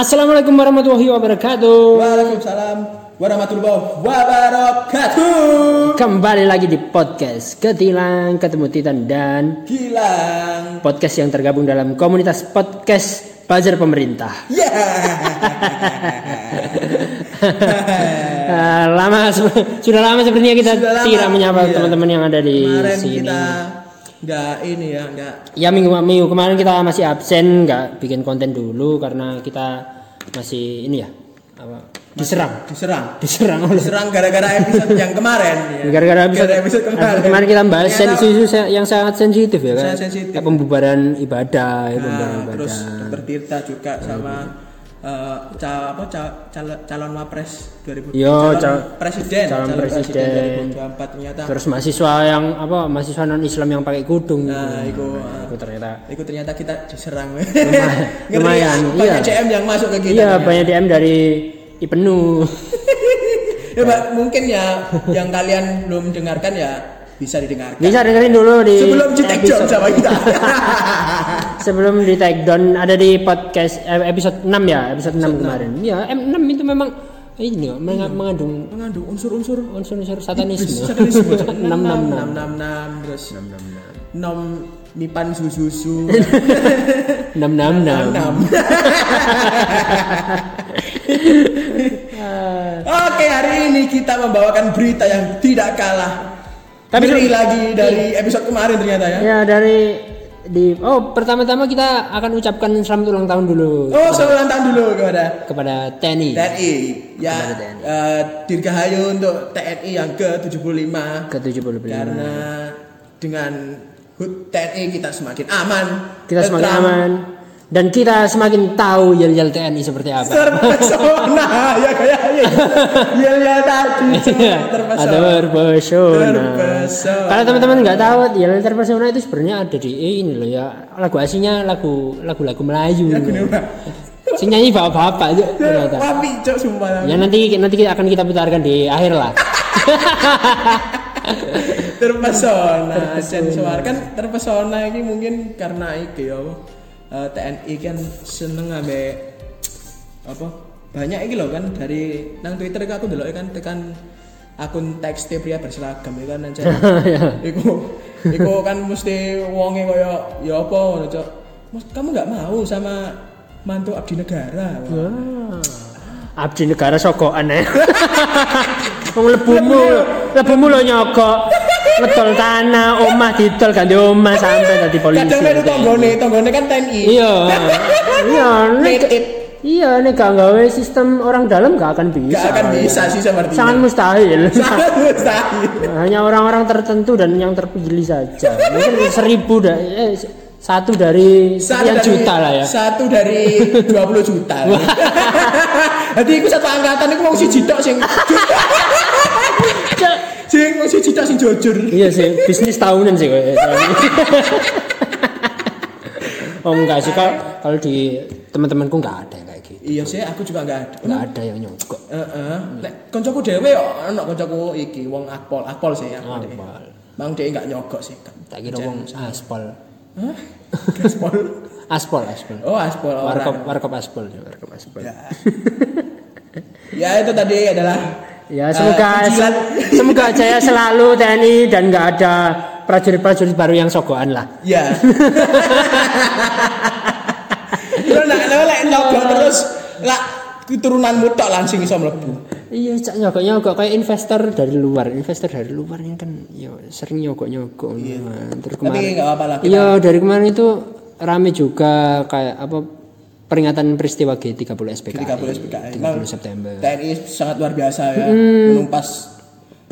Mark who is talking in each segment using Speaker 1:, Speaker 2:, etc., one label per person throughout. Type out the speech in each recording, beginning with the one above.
Speaker 1: Assalamualaikum warahmatullahi wabarakatuh.
Speaker 2: Waalaikumsalam warahmatullahi wabarakatuh.
Speaker 1: Kembali lagi di podcast Ketilang Ketemu Titan dan
Speaker 2: Gilang.
Speaker 1: podcast yang tergabung dalam komunitas podcast Buzzer Pemerintah.
Speaker 2: Ya.
Speaker 1: Ah, lama sudah lama sepertinya kita
Speaker 2: Sudah lama,
Speaker 1: tidak menyapa
Speaker 2: iya.
Speaker 1: teman-teman yang ada di
Speaker 2: Kemarin
Speaker 1: sini.
Speaker 2: kita nggak ini ya, nggak
Speaker 1: Ya minggu minggu kemarin kita masih absen, nggak bikin konten dulu karena kita masih ini ya apa diserang,
Speaker 2: diserang.
Speaker 1: diserang oleh
Speaker 2: Diserang gara-gara episode yang kemarin. ya.
Speaker 1: gara-gara episode,
Speaker 2: Gara-gara episode kemarin.
Speaker 1: kemarin kita bahas isu-isu yang sangat sensitif ya kan
Speaker 2: sensitif.
Speaker 1: Pembubaran ibadah ya, pembubaran
Speaker 2: Nah,
Speaker 1: ibadah
Speaker 2: terus dokter Tirta juga sama eh, ca- apa ca- cal- calon wapres 2000
Speaker 1: Yo,
Speaker 2: calon
Speaker 1: cal-
Speaker 2: presiden
Speaker 1: calon presiden.
Speaker 2: 2024 ternyata
Speaker 1: terus mahasiswa yang apa mahasiswa non Islam yang pakai kudung
Speaker 2: Nah,
Speaker 1: gitu.
Speaker 2: itu,
Speaker 1: Nah, itu ternyata
Speaker 2: itu ternyata kita diserang Ngeri
Speaker 1: lumayan,
Speaker 2: ya, banyak
Speaker 1: iya.
Speaker 2: CM yang masuk ke kita
Speaker 1: iya
Speaker 2: ya.
Speaker 1: banyak DM dari Ipenu
Speaker 2: Ya, Mbak, mungkin ya yang kalian belum dengarkan ya bisa didengarkan.
Speaker 1: Bisa dengerin dulu di
Speaker 2: sebelum di take down
Speaker 1: episode-
Speaker 2: sama kita?
Speaker 1: Sebelum di take down ada di podcast eh, episode 6 ya episode 6 kemarin. ya M6 itu memang ini ya, meng- mengandung
Speaker 2: mengandung unsur-unsur.
Speaker 1: Unsur-unsur satanisme.
Speaker 2: Satanisme.
Speaker 1: 666
Speaker 2: 666 terus nom nipan susu
Speaker 1: 666
Speaker 2: enam. Oke hari ini kita membawakan berita yang tidak kalah
Speaker 1: Tapi se-
Speaker 2: lagi dari episode kemarin ternyata ya.
Speaker 1: Ya dari di oh pertama-tama kita akan ucapkan selamat ulang tahun dulu
Speaker 2: Oh selamat ulang tahun dulu kepada
Speaker 1: kepada TNI.
Speaker 2: TNI. Ya
Speaker 1: TNI.
Speaker 2: eh, dirgahayu untuk TNI yang ke-75.
Speaker 1: Ke 75
Speaker 2: karena dengan HUT TNI kita semakin aman
Speaker 1: kita semakin aman dan kita semakin tahu yel-yel TNI seperti apa.
Speaker 2: Terpesona ya kayaknya ya ya tadi terpesona
Speaker 1: ada terpesona.
Speaker 2: Terpesona.
Speaker 1: kalau teman-teman nggak tahu yel terpesona itu sebenarnya ada di ini loh ya. Lagu aslinya lagu lagu-lagu Melayu. Sing nyanyi bapak-bapak itu ternyata.
Speaker 2: Wapi cok sumpah.
Speaker 1: Ya nanti nanti kita akan kita putarkan di akhir lah.
Speaker 2: Terpesona sensual kan terpesona ini mungkin karena iki ya eh, TNI kan seneng ambek apa banyak iki loh kan dari nang Twitter aku ndelok kan tekan akun teks pria berseragam ya kan aja iku iku kan mesti wonge kaya ya apa ngono cok? Kamu nggak mau sama mantu abdi negara? Wah.
Speaker 1: abdi negara sokokan ya Wong lebumu lebumu lo nyokok ngedol tanah omah didol ganti omah sampai tadi polisi.
Speaker 2: Kadang itu tonggone tonggone kan TNI.
Speaker 1: Iya. Iya nek iya nek gak gawe sistem orang dalam gak akan bisa.
Speaker 2: Gak akan bisa sih sepertinya.
Speaker 1: sangat mustahil.
Speaker 2: Sangat mustahil.
Speaker 1: Hanya orang-orang tertentu dan yang terpilih saja. Mungkin seribu da eh, satu dari
Speaker 2: Satu
Speaker 1: sekian
Speaker 2: dari-
Speaker 1: juta lah ya.
Speaker 2: Satu dari 20 juta. Jadi iku satu angkatan iku wong siji tok sing sing wong siji tok sing jujur.
Speaker 1: iya sih bisnis tahunan sih kayaknya. oh enggak sih kalau kalau di teman-temanku nggak ada yang kayak gitu
Speaker 2: Iya sih, aku juga enggak ada.
Speaker 1: nggak ada yang nyogok
Speaker 2: Heeh. Nek koncoku dhewe yo ono koncoku iki wong akpol, akpol sih aku. dhewe.
Speaker 1: Akpol.
Speaker 2: Mang dhewe enggak nyogok sih.
Speaker 1: tak kira wong aspal
Speaker 2: Hah? Gaspol.
Speaker 1: aspal aspal
Speaker 2: Oh, aspol
Speaker 1: warkop warkop aspal ya warkop aspal
Speaker 2: Ya. ya itu tadi adalah
Speaker 1: Ya semoga
Speaker 2: cincilan.
Speaker 1: semoga jaya selalu TNI dan nggak ada prajurit-prajurit baru yang sogokan lah.
Speaker 2: Ya. Terus nak lek nyogok terus lah keturunanmu tok langsung iso mlebu.
Speaker 1: Iya, cak nyogok nyogok kayak investor dari luar, investor dari luar ini kan ya sering nyogok nyogok. Terus
Speaker 2: Tapi
Speaker 1: kemarin,
Speaker 2: enggak apa-apa lah.
Speaker 1: iya dari kemarin itu rame juga kayak apa peringatan peristiwa G30 SPKI.
Speaker 2: 30 SPKI.
Speaker 1: 30 September.
Speaker 2: TNI sangat luar biasa ya menumpas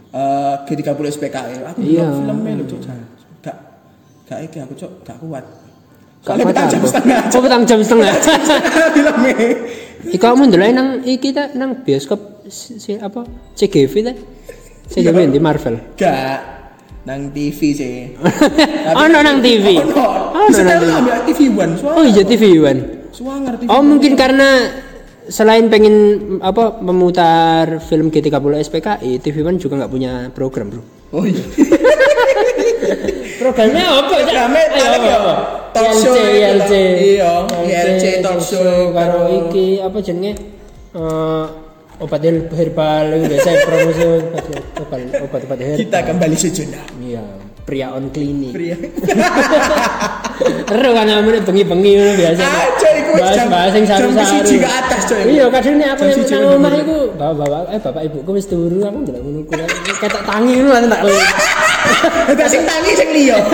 Speaker 2: eh, G30 SPKI. Aku
Speaker 1: Iya.
Speaker 2: belum filmnya lho, Cuk. Gak gak iki aku, Cuk, gak kuat. Soalnya petang jam setengah.
Speaker 1: Oh, petang jam setengah.
Speaker 2: filmnya.
Speaker 1: Iku kamu ndelok nang iki ta nang bioskop si, si- apa CGV ta? CGV di Marvel.
Speaker 2: Gak nang TV sih.
Speaker 1: Ono nang TV.
Speaker 2: Ono.
Speaker 1: Ono
Speaker 2: Setel
Speaker 1: nang
Speaker 2: ambil TV One.
Speaker 1: Oh iya TV One.
Speaker 2: Suwanger.
Speaker 1: Oh mungkin karena selain pengen apa memutar film G30 SPKI, TV One juga nggak punya program bro.
Speaker 2: Oh iya.
Speaker 1: Programnya apa?
Speaker 2: Programnya paling ya talk show
Speaker 1: ILC.
Speaker 2: lho. Iya, ILC talk show
Speaker 1: karo iki apa jenenge? Eh, obat her- herbal biasa promosi obat obat herbal.
Speaker 2: Kita kembali sejenak.
Speaker 1: Iya, pria on klinik.
Speaker 2: Pria.
Speaker 1: Kan namanya bengi-bengi ngono biasa.
Speaker 2: Ah, coy, iku wis
Speaker 1: bahas
Speaker 2: jam-
Speaker 1: bahas sing
Speaker 2: jam
Speaker 1: saru-saru.
Speaker 2: siji ke atas, coy.
Speaker 1: Iya, kadang aku
Speaker 2: Jam
Speaker 1: yang nang omah
Speaker 2: mulai.
Speaker 1: iku bapak-bapak eh bapak ibuku wis turu aku ndelok ngono kuwi. Ketok tangi ngono langsung tak le.
Speaker 2: Enggak sing tangi sing liya.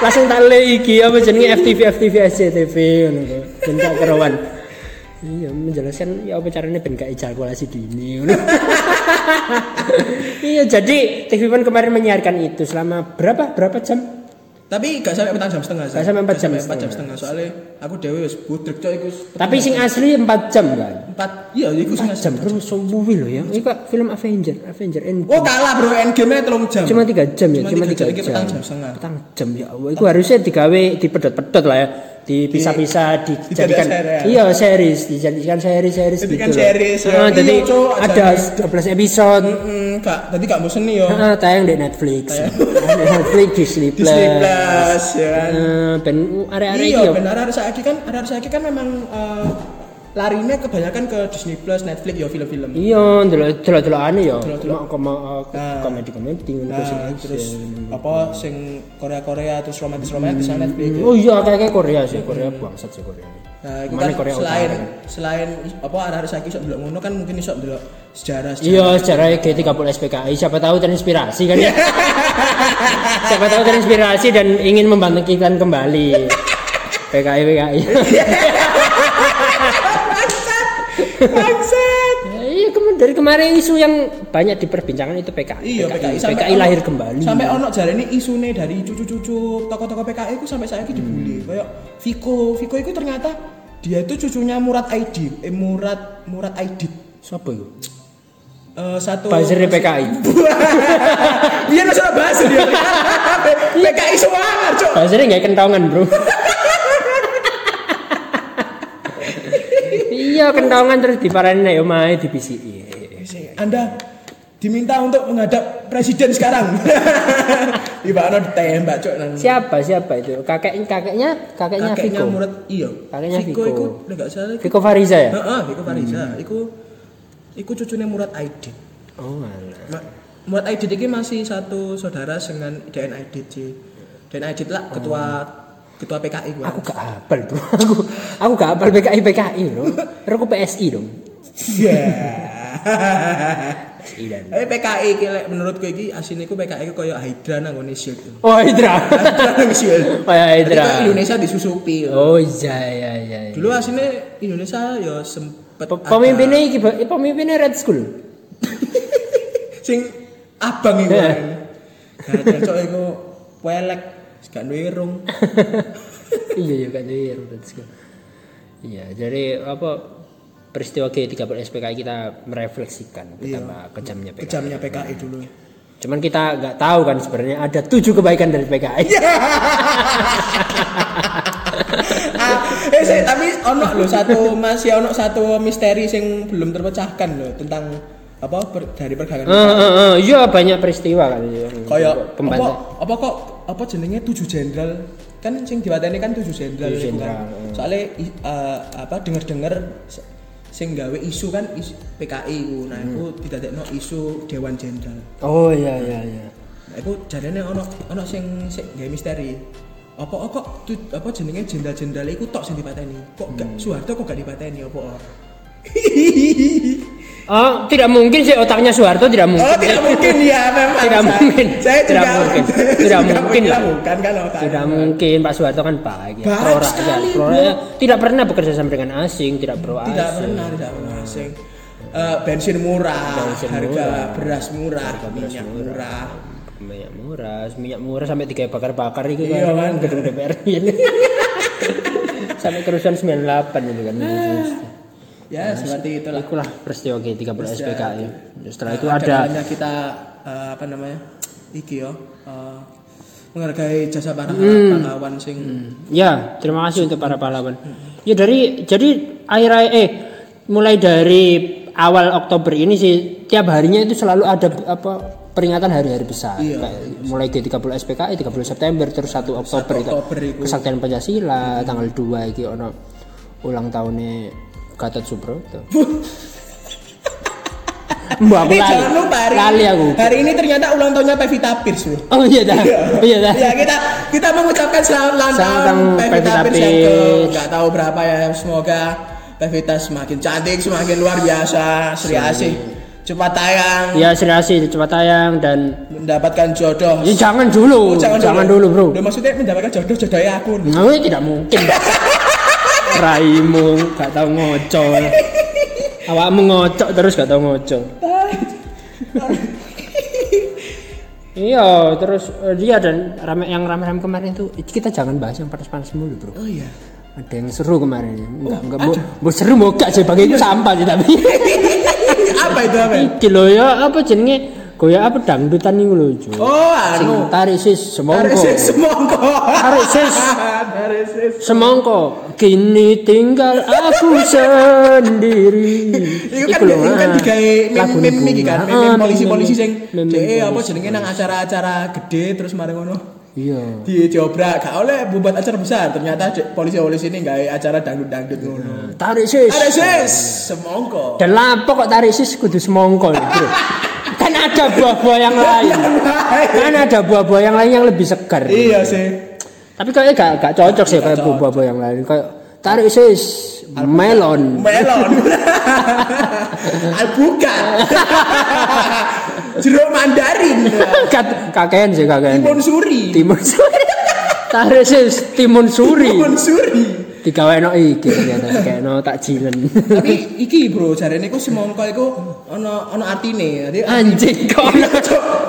Speaker 1: Tak le iki apa jenenge FTV FTV SCTV ngono kuwi. Ben gak keruan. Iya, menjelaskan ya apa caranya ben gak ejakulasi dini iya, jadi TV One kemarin menyiarkan itu selama berapa berapa jam?
Speaker 2: Tapi gak sampai petang jam setengah.
Speaker 1: Gak sampai empat jam
Speaker 2: empat jam setengah. Soalnya aku dewe wis budrek coy iku.
Speaker 1: Tapi sing asli 4 jam kan.
Speaker 2: empat iya iku sing
Speaker 1: 4 jam bro, suwi loh ya. Ini kok film Avenger, Avenger Endgame.
Speaker 2: Oh kalah bro, endgame-nya telung jam.
Speaker 1: cuma tiga jam ya,
Speaker 2: Cuma tiga
Speaker 1: tiga
Speaker 2: jam, iki
Speaker 1: jam.
Speaker 2: petang jam setengah.
Speaker 1: Petang jam ya Allah. Itu harusnya digawe dipedot-pedot lah ya, dipisah-pisah, dijadikan iya series, dijadikan gitu. Loh.
Speaker 2: series, ya.
Speaker 1: Ah,
Speaker 2: Iya,
Speaker 1: jadi ada
Speaker 2: acaranya.
Speaker 1: 12 episode.
Speaker 2: Mm, gak, tadi gak bosen nih yo.
Speaker 1: Ah, tayang di Netflix. Netflix Disney Plus.
Speaker 2: Disney Plus ya kan.
Speaker 1: Eh, ben arek-arek
Speaker 2: Iya, ada saiki kan, ada saiki kan memang eh, larinya kebanyakan ke Disney Plus, Netflix ya film-film.
Speaker 1: Iya, delok delok-delokane yo.
Speaker 2: Delok-delok.
Speaker 1: Koma
Speaker 2: Nah.
Speaker 1: komedi-komedi
Speaker 2: Nah, terus apa sing Korea-Korea terus romantis-romantis sana Netflix.
Speaker 1: Oh iya, kayak Korea sih, Korea bangsat sih Korea.
Speaker 2: Nah, itu kan
Speaker 1: Korea
Speaker 2: selain
Speaker 1: Utara,
Speaker 2: selain apa ada saiki iso ndelok ngono kan mungkin iso ndelok sejarah
Speaker 1: Iya, secara G30 SPKI siapa tahu terinspirasi kan ya. siapa tahu terinspirasi dan ingin membangkitkan kembali PKI PKI.
Speaker 2: Bangsat.
Speaker 1: Ya, iya, kemarin dari kemarin isu yang banyak diperbincangkan itu PKI.
Speaker 2: Iya, PKI,
Speaker 1: PKI,
Speaker 2: sampai
Speaker 1: lahir
Speaker 2: ono-
Speaker 1: kembali.
Speaker 2: Sampai ono jarene isune dari cucu-cucu tokoh-tokoh PKI itu sampai saya dibully. Kayak Viko, Viko itu ternyata dia itu cucunya Murad Aidit, eh Murad Murad Aidit.
Speaker 1: Siapa itu?
Speaker 2: Eh, satu
Speaker 1: Buzzer PKI.
Speaker 2: Iya lu salah dia. PKI Cok.
Speaker 1: Buzzernya nggak kentongan bro. iya kentongan terus diparanin ayo main di PCI.
Speaker 2: Anda diminta untuk menghadap presiden sekarang. Tiba ana ditembak, Cok. nang-
Speaker 1: Siapa siapa itu? Kakek kakeknya kakeknya,
Speaker 2: Kakeknya
Speaker 1: Viko.
Speaker 2: Murad, iya.
Speaker 1: Kakeknya Viko.
Speaker 2: iku nek gak salah
Speaker 1: Viko Fariza ya?
Speaker 2: Heeh, Viko Fariza. Iku iku cucunya Murad Aidit.
Speaker 1: Oh alah.
Speaker 2: Murad Aidit ini masih satu saudara dengan DN Aidit sih. DN Aidit lah ketua ketua PKI gua.
Speaker 1: Aku gak hafal bro. Aku aku gak hafal PKI PKI bro. Aku PSI dong.
Speaker 2: Iya.
Speaker 1: Dan.
Speaker 2: Tapi PKI lek menurutku iki asine iku PKI iku koyo Hydra nang ngene shield.
Speaker 1: Oh Hydra.
Speaker 2: Hydra nang shield.
Speaker 1: Oh ya Hydra.
Speaker 2: Indonesia disusupi.
Speaker 1: Oh iya iya iya. iya.
Speaker 2: Dulu asine Indonesia ya sempet
Speaker 1: Pe- Pemimpinnya iki eh, pemimpinnya Red School.
Speaker 2: sing abang iku.
Speaker 1: Iya.
Speaker 2: Gak cocok iku welek gak duwe irung.
Speaker 1: iya iya iya Red School. Iya, jadi apa peristiwa G30 SPKI kita merefleksikan betapa kejamnya PKI.
Speaker 2: Kejamnya PKI dulu.
Speaker 1: Cuman kita nggak tahu kan sebenarnya ada tujuh kebaikan dari PKI.
Speaker 2: ah, eh saya, tapi ono lho satu masih ono satu misteri sing belum terpecahkan loh tentang apa per- dari pergerakan
Speaker 1: Eh, eh, eh, Iya banyak peristiwa kan. iya.
Speaker 2: kayak apa apa kok apa jenenge tujuh jenderal kan sing diwateni kan tujuh jenderal kan.
Speaker 1: hmm.
Speaker 2: soalnya eh, apa denger dengar sing gawe isu kan isu PKI ku nah
Speaker 1: Hmm.
Speaker 2: itu didadekno isu dewan jenderal
Speaker 1: Oh iya iya iya.
Speaker 2: nah itu jarene ono ono sing sing gawe misteri apa kok tu, apa jenenge jenderal-jenderal iku tok sing dipateni kok gak
Speaker 1: Hmm.
Speaker 2: Soeharto kok gak dipateni apa? Oh
Speaker 1: tidak mungkin sih otaknya Soeharto tidak mungkin.
Speaker 2: Oh tidak mungkin ya memang
Speaker 1: Tidak
Speaker 2: Saya-
Speaker 1: mungkin.
Speaker 2: Saya
Speaker 1: Tidak
Speaker 2: juga
Speaker 1: mungkin. Tidak mungkin lah.
Speaker 2: bukan kan otaknya.
Speaker 1: Tidak mungkin Pak Soeharto kan baik ya.
Speaker 2: Baik
Speaker 1: Pro
Speaker 2: sekali,
Speaker 1: pro. Tidak pernah bekerja sama dengan asing, tidak pro asing.
Speaker 2: Tidak pernah, tidak pernah asing. Eh, bensin murah,
Speaker 1: Bensin
Speaker 2: harga
Speaker 1: murah.
Speaker 2: beras murah,
Speaker 1: beras
Speaker 2: minyak murah.
Speaker 1: Minyak murah, minyak murah sampai tiga bakar-bakar itu
Speaker 2: Iya,
Speaker 1: kan,
Speaker 2: kan.
Speaker 1: gedung DPR ini. sampai kerusuhan 98 itu kan.
Speaker 2: Ya, seperti itulah.
Speaker 1: Itulah peristiwa G30 SPKI. Setelah itu
Speaker 2: Ada kita eh, apa namanya? Iki yo. eh, menghargai jasa para
Speaker 1: Hmm.
Speaker 2: pahlawan sing
Speaker 1: Ya, terima kasih untuk para pahlawan. Ya dari jadi akhir eh mulai dari awal Oktober ini sih tiap harinya itu selalu ada apa peringatan hari-hari besar
Speaker 2: Iya.
Speaker 1: Kayak mulai G30 SPKI 30 September terus 1 Oktober itu
Speaker 2: Oktober iku.
Speaker 1: kesaktian Pancasila tanggal 2 iki ono ulang tahunnya Gatot Subroto Mbak aku lali.
Speaker 2: jangan lupa hari,
Speaker 1: Lali aku.
Speaker 2: hari ini ternyata ulang tahunnya Pevita Pierce loh.
Speaker 1: Oh iya dah. Oh iya dah.
Speaker 2: ya kita kita mengucapkan selamat ulang tahun Pevita
Speaker 1: Pevita
Speaker 2: Pierce yang ke
Speaker 1: Pierce.
Speaker 2: nggak tahu berapa ya semoga Pevita semakin cantik semakin luar biasa Sri Asih cepat tayang
Speaker 1: Ya Sri Asih cepat tayang dan
Speaker 2: mendapatkan jodoh
Speaker 1: Ya, jangan dulu,
Speaker 2: Oh,
Speaker 1: jangan, dulu, bro.
Speaker 2: Udah maksudnya mendapatkan jodoh jodohnya aku
Speaker 1: Nah, tidak mungkin. Raimu gak tahu ngocok. Awakmu ngocok terus gak tahu ngocok. Iya, terus eh, dia dan rame yang rame-rame kemarin tuh kita jangan bahas yang panas-panas mulu, Bro.
Speaker 2: oh iya
Speaker 1: Ada yang seru kemarin. Enggak, enggak bu, bu seru mau gak sih bagi itu sampah sih tapi.
Speaker 2: apa itu apa
Speaker 1: Iki lho ya apa jenenge? Goya apa dangdutan iku lho,
Speaker 2: oh anu
Speaker 1: tarik sis semongko.
Speaker 2: Tarik sis semongko
Speaker 1: Tarik sis.
Speaker 2: Tarik sis
Speaker 1: Semongko kini tinggal aku sendiri.
Speaker 2: Iku kan
Speaker 1: lho,
Speaker 2: kan
Speaker 1: ah.
Speaker 2: digawe meme iki kan,
Speaker 1: bunga.
Speaker 2: meme
Speaker 1: Ah,
Speaker 2: polisi-polisi sing dhek apa
Speaker 1: polisi.
Speaker 2: jenenge nang acara-acara gede terus mari ngono.
Speaker 1: Iya.
Speaker 2: Di diobrak gak oleh buat acara besar, ternyata polisi-polisi ini gawe acara dangdut-dangdut ngono.
Speaker 1: Tarik sis.
Speaker 2: Ada sis semongko.
Speaker 1: Dan lapo kok tarik sis kudu semongko lho, Bro. ada buah-buah yang lain. Kan ada buah-buah yang lain yang lebih segar.
Speaker 2: Iya sih.
Speaker 1: Tapi kayaknya gak, gak cocok sih kayak buah-buah yang lain. Kayak tarik sis melon.
Speaker 2: Melon. Alpukat. Jeruk mandarin.
Speaker 1: Kakean sih kakean.
Speaker 2: Timun suri.
Speaker 1: Timun suri. Tarik sis timun suri.
Speaker 2: Timun suri.
Speaker 1: digawe no iki kayakno tak jilen.
Speaker 2: Tapi iki bro jarene ku semongko iku ana ana artine.
Speaker 1: Anjing kok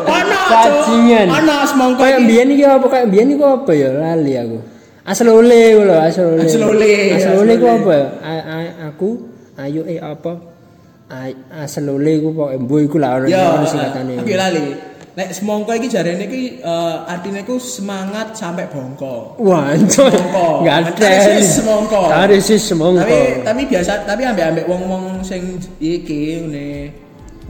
Speaker 2: ana
Speaker 1: jajingan
Speaker 2: ana semongko kaya
Speaker 1: mbiyen iki apa? Kaya mbiyen iku apa ya? Lali aku. Asal oleh lho asal
Speaker 2: oleh.
Speaker 1: asal oleh.
Speaker 2: asal
Speaker 1: ole ku apa ya? Aku ayo eh apa? Asal oleh ku pokoke mbuh iku lah ono
Speaker 2: sing
Speaker 1: eh, katane.
Speaker 2: iki lali. Nek semongko iki jarene iki eh, artine iku semangat sampai bongko.
Speaker 1: Wah.
Speaker 2: Semongko.
Speaker 1: Enggak ada.
Speaker 2: Tarik sis semongko.
Speaker 1: Sis semongko.
Speaker 2: Tapi tapi biasa tapi ambek-ambek wong-wong sing iki ngene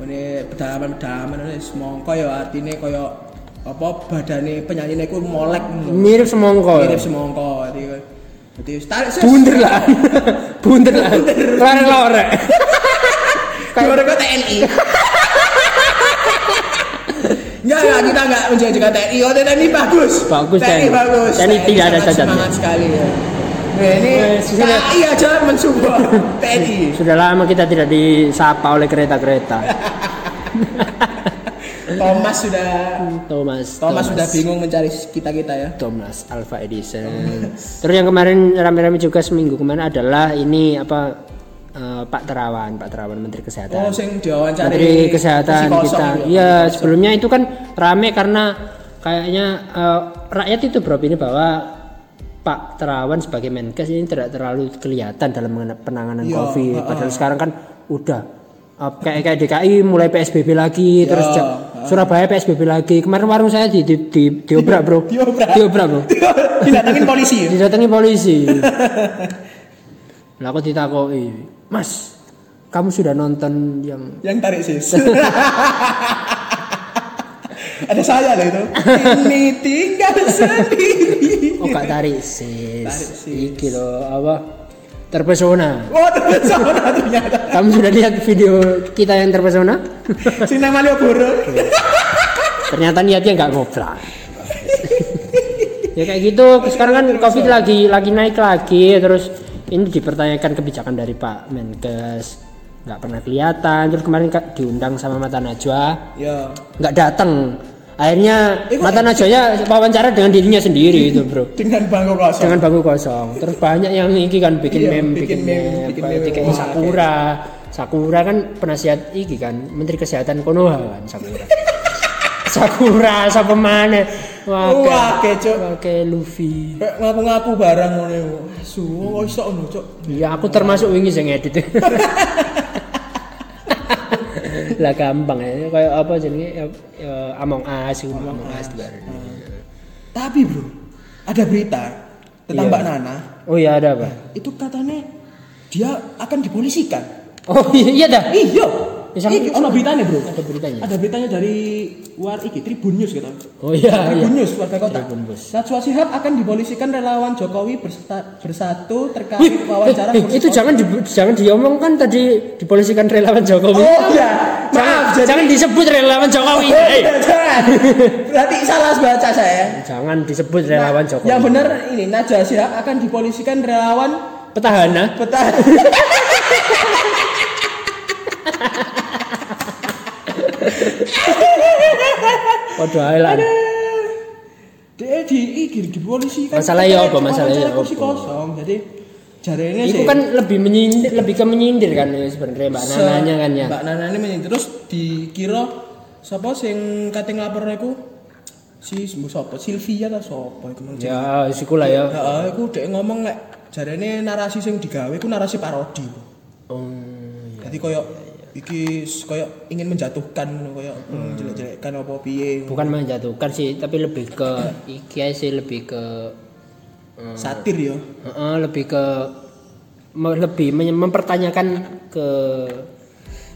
Speaker 2: ngene pedalaman-pedalaman ngene semongko ya artine kaya apa badane penyanyine iku molek.
Speaker 1: Mirip semongko.
Speaker 2: Mirip semongko. Jadi jadi tarik sis.
Speaker 1: Bunder lah. Bunder lah. Lorek-lorek.
Speaker 2: Kayak kok TNI. Enggak, enggak, kita enggak menjadikan TNI. Oh, TNI bagus.
Speaker 1: Bagus,
Speaker 2: TNI
Speaker 1: TNI.
Speaker 2: bagus.
Speaker 1: TNI tidak ada cacatnya.
Speaker 2: Semangat sekali ya. Nah, ini
Speaker 1: sudah.
Speaker 2: Aja mensupport TNI.
Speaker 1: Sudah lama kita tidak disapa oleh kereta-kereta.
Speaker 2: Thomas sudah
Speaker 1: Thomas.
Speaker 2: Thomas sudah bingung mencari kita-kita ya.
Speaker 1: Thomas Alpha Edison. Terus yang kemarin rame-rame juga seminggu kemarin adalah ini apa eh, Pak Terawan, Pak Terawan Menteri Kesehatan.
Speaker 2: Oh, sing diwawancari
Speaker 1: Menteri Kesehatan kita.
Speaker 2: itu.
Speaker 1: Iya, sebelumnya itu kan rame karena kayaknya eh, rakyat itu bro ini bahwa Pak Terawan sebagai Menkes ini tidak terlalu kelihatan dalam penanganan
Speaker 2: Iya,
Speaker 1: COVID. Padahal sekarang kan udah eh, kayak kayak DKI mulai PSBB lagi, terus
Speaker 2: Iya,
Speaker 1: Ja- Surabaya PSBB lagi. Kemarin warung saya di di, di diobrak bro.
Speaker 2: Diobrak.
Speaker 1: Diobrak bro.
Speaker 2: Didatangin polisi. ya?
Speaker 1: Didatangi polisi. Lah aku ditakoi, Mas, kamu sudah nonton yang
Speaker 2: Yang tarik sis. Ada saya loh itu. Ini tinggal sendiri.
Speaker 1: Oh gak tarik sis.
Speaker 2: Tarik sis.
Speaker 1: Iki loh apa? Terpesona.
Speaker 2: Oh, terpesona ternyata.
Speaker 1: Kamu sudah lihat video kita yang terpesona?
Speaker 2: Sing nang Malioboro.
Speaker 1: Ternyata niatnya nggak ngobrol. ya kayak gitu. Sekarang kan COVID lagi lagi naik lagi, terus ini dipertanyakan kebijakan dari Pak Menkes nggak pernah kelihatan. Terus kemarin diundang sama Mata Najwa,
Speaker 2: Ya.
Speaker 1: nggak datang. Akhirnya
Speaker 2: Eh, kok-
Speaker 1: Mata Najwanya wawancara dengan dirinya sendiri itu bro.
Speaker 2: Dengan bangku kosong.
Speaker 1: dengan bangku kosong. Terus banyak yang iki kan bikin
Speaker 2: Iya,
Speaker 1: meme,
Speaker 2: bikin
Speaker 1: bikin,
Speaker 2: meme,
Speaker 1: meme,
Speaker 2: bikin meme.
Speaker 1: Sakura. Sakura kan penasihat iki kan, Menteri Kesehatan Konoha kan Sakura. Sakura siapa mana? Wah,
Speaker 2: Wah, kecok.
Speaker 1: Oke, Luffy.
Speaker 2: Ngaku-ngaku barang ngono iku. Asu, kok iso ngono, Cuk.
Speaker 1: Ya aku termasuk wingi sing edit. lah gampang ya kayak apa jenenge ya, ya, Among Us Among Us bareng.
Speaker 2: Tapi, Bro, ada berita tentang
Speaker 1: Iya.
Speaker 2: Mbak Nana.
Speaker 1: Oh iya ada apa?
Speaker 2: Itu katanya dia akan dipolisikan.
Speaker 1: Oh iya dah.
Speaker 2: Iya.
Speaker 1: Ya, sama-
Speaker 2: Iki ono beritanya, Bro.
Speaker 1: Ada beritanya.
Speaker 2: Ada beritanya dari luar iki Tribun News gitu.
Speaker 1: Oh iya, iya.
Speaker 2: Tribun News warga kota.
Speaker 1: Tribun News.
Speaker 2: Najwa Shihab akan dipolisikan relawan Jokowi bersatu terkait wawancara
Speaker 1: Eh,
Speaker 2: kursi
Speaker 1: itu jangan di, jangan diomongkan tadi dipolisikan relawan Jokowi.
Speaker 2: Oh iya,
Speaker 1: jangan,
Speaker 2: maaf jadi
Speaker 1: jangan disebut relawan Jokowi.
Speaker 2: Oh, iya, jangan. Berarti salah baca saya.
Speaker 1: Jangan disebut relawan Jokowi.
Speaker 2: Yang benar ini Najwa Shihab akan dipolisikan relawan
Speaker 1: Petahana.
Speaker 2: peta
Speaker 1: Waduh ae lah.
Speaker 2: dia di iki di polisi kan
Speaker 1: Masalah ya apa, masalah ya
Speaker 2: kursi
Speaker 1: apa?
Speaker 2: kosong jadi jarene sih
Speaker 1: kan lebih menyindir, lebih ke menyindir kan ya sebenarnya Mbak Nananya kan ya.
Speaker 2: Mbak Nana ini menyindir. terus dikira sapa sing kate nglapor iku si sapa Silvia ta sapa iku mang
Speaker 1: Ya, siku lah ya.
Speaker 2: Heeh, iku dhek ngomong lek jarene narasi sing digawe iku narasi parodi.
Speaker 1: Oh,
Speaker 2: Jadi koyo iki koyo ingin menjatuhkan koyo hmm. jelek-jelekkan apa piye.
Speaker 1: bukan menjatuhkan sih, tapi lebih ke iki sih lebih ke eh,
Speaker 2: Satir ya.
Speaker 1: Heeh, lebih ke me- lebih mempertanyakan ke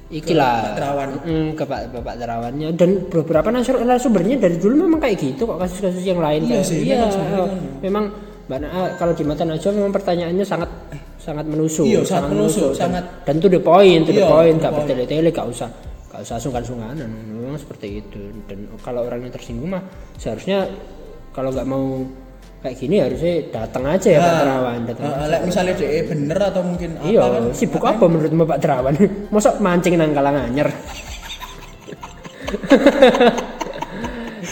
Speaker 1: ikilah
Speaker 2: Pak Terawan.
Speaker 1: Mm, ke Pak Bapak Terawannya dan beberapa nasur- narasumbernya dari dulu memang kayak gitu kok kasus-kasus yang lain
Speaker 2: Iya
Speaker 1: kayak-
Speaker 2: sih,
Speaker 1: iya
Speaker 2: memang kan.
Speaker 1: memang Mbak Na, ah, kalau di mata Najwa memang pertanyaannya sangat sangat menusuk
Speaker 2: Iya, sangat menusuk, sangat-
Speaker 1: dan to the point to the
Speaker 2: Iya,
Speaker 1: point gak bertele-tele gak usah gak usah sungkan-sungkanan memang seperti itu dan kalau orang yang tersinggung mah seharusnya kalau nggak mau kayak gini harusnya datang aja ya Pak Terawan datang
Speaker 2: Heeh, lek misalnya dhek bener atau mungkin apa
Speaker 1: Iya,
Speaker 2: kan.
Speaker 1: sibuk apa menurut Bapak Terawan? Mosok mancing nang kalang anyar.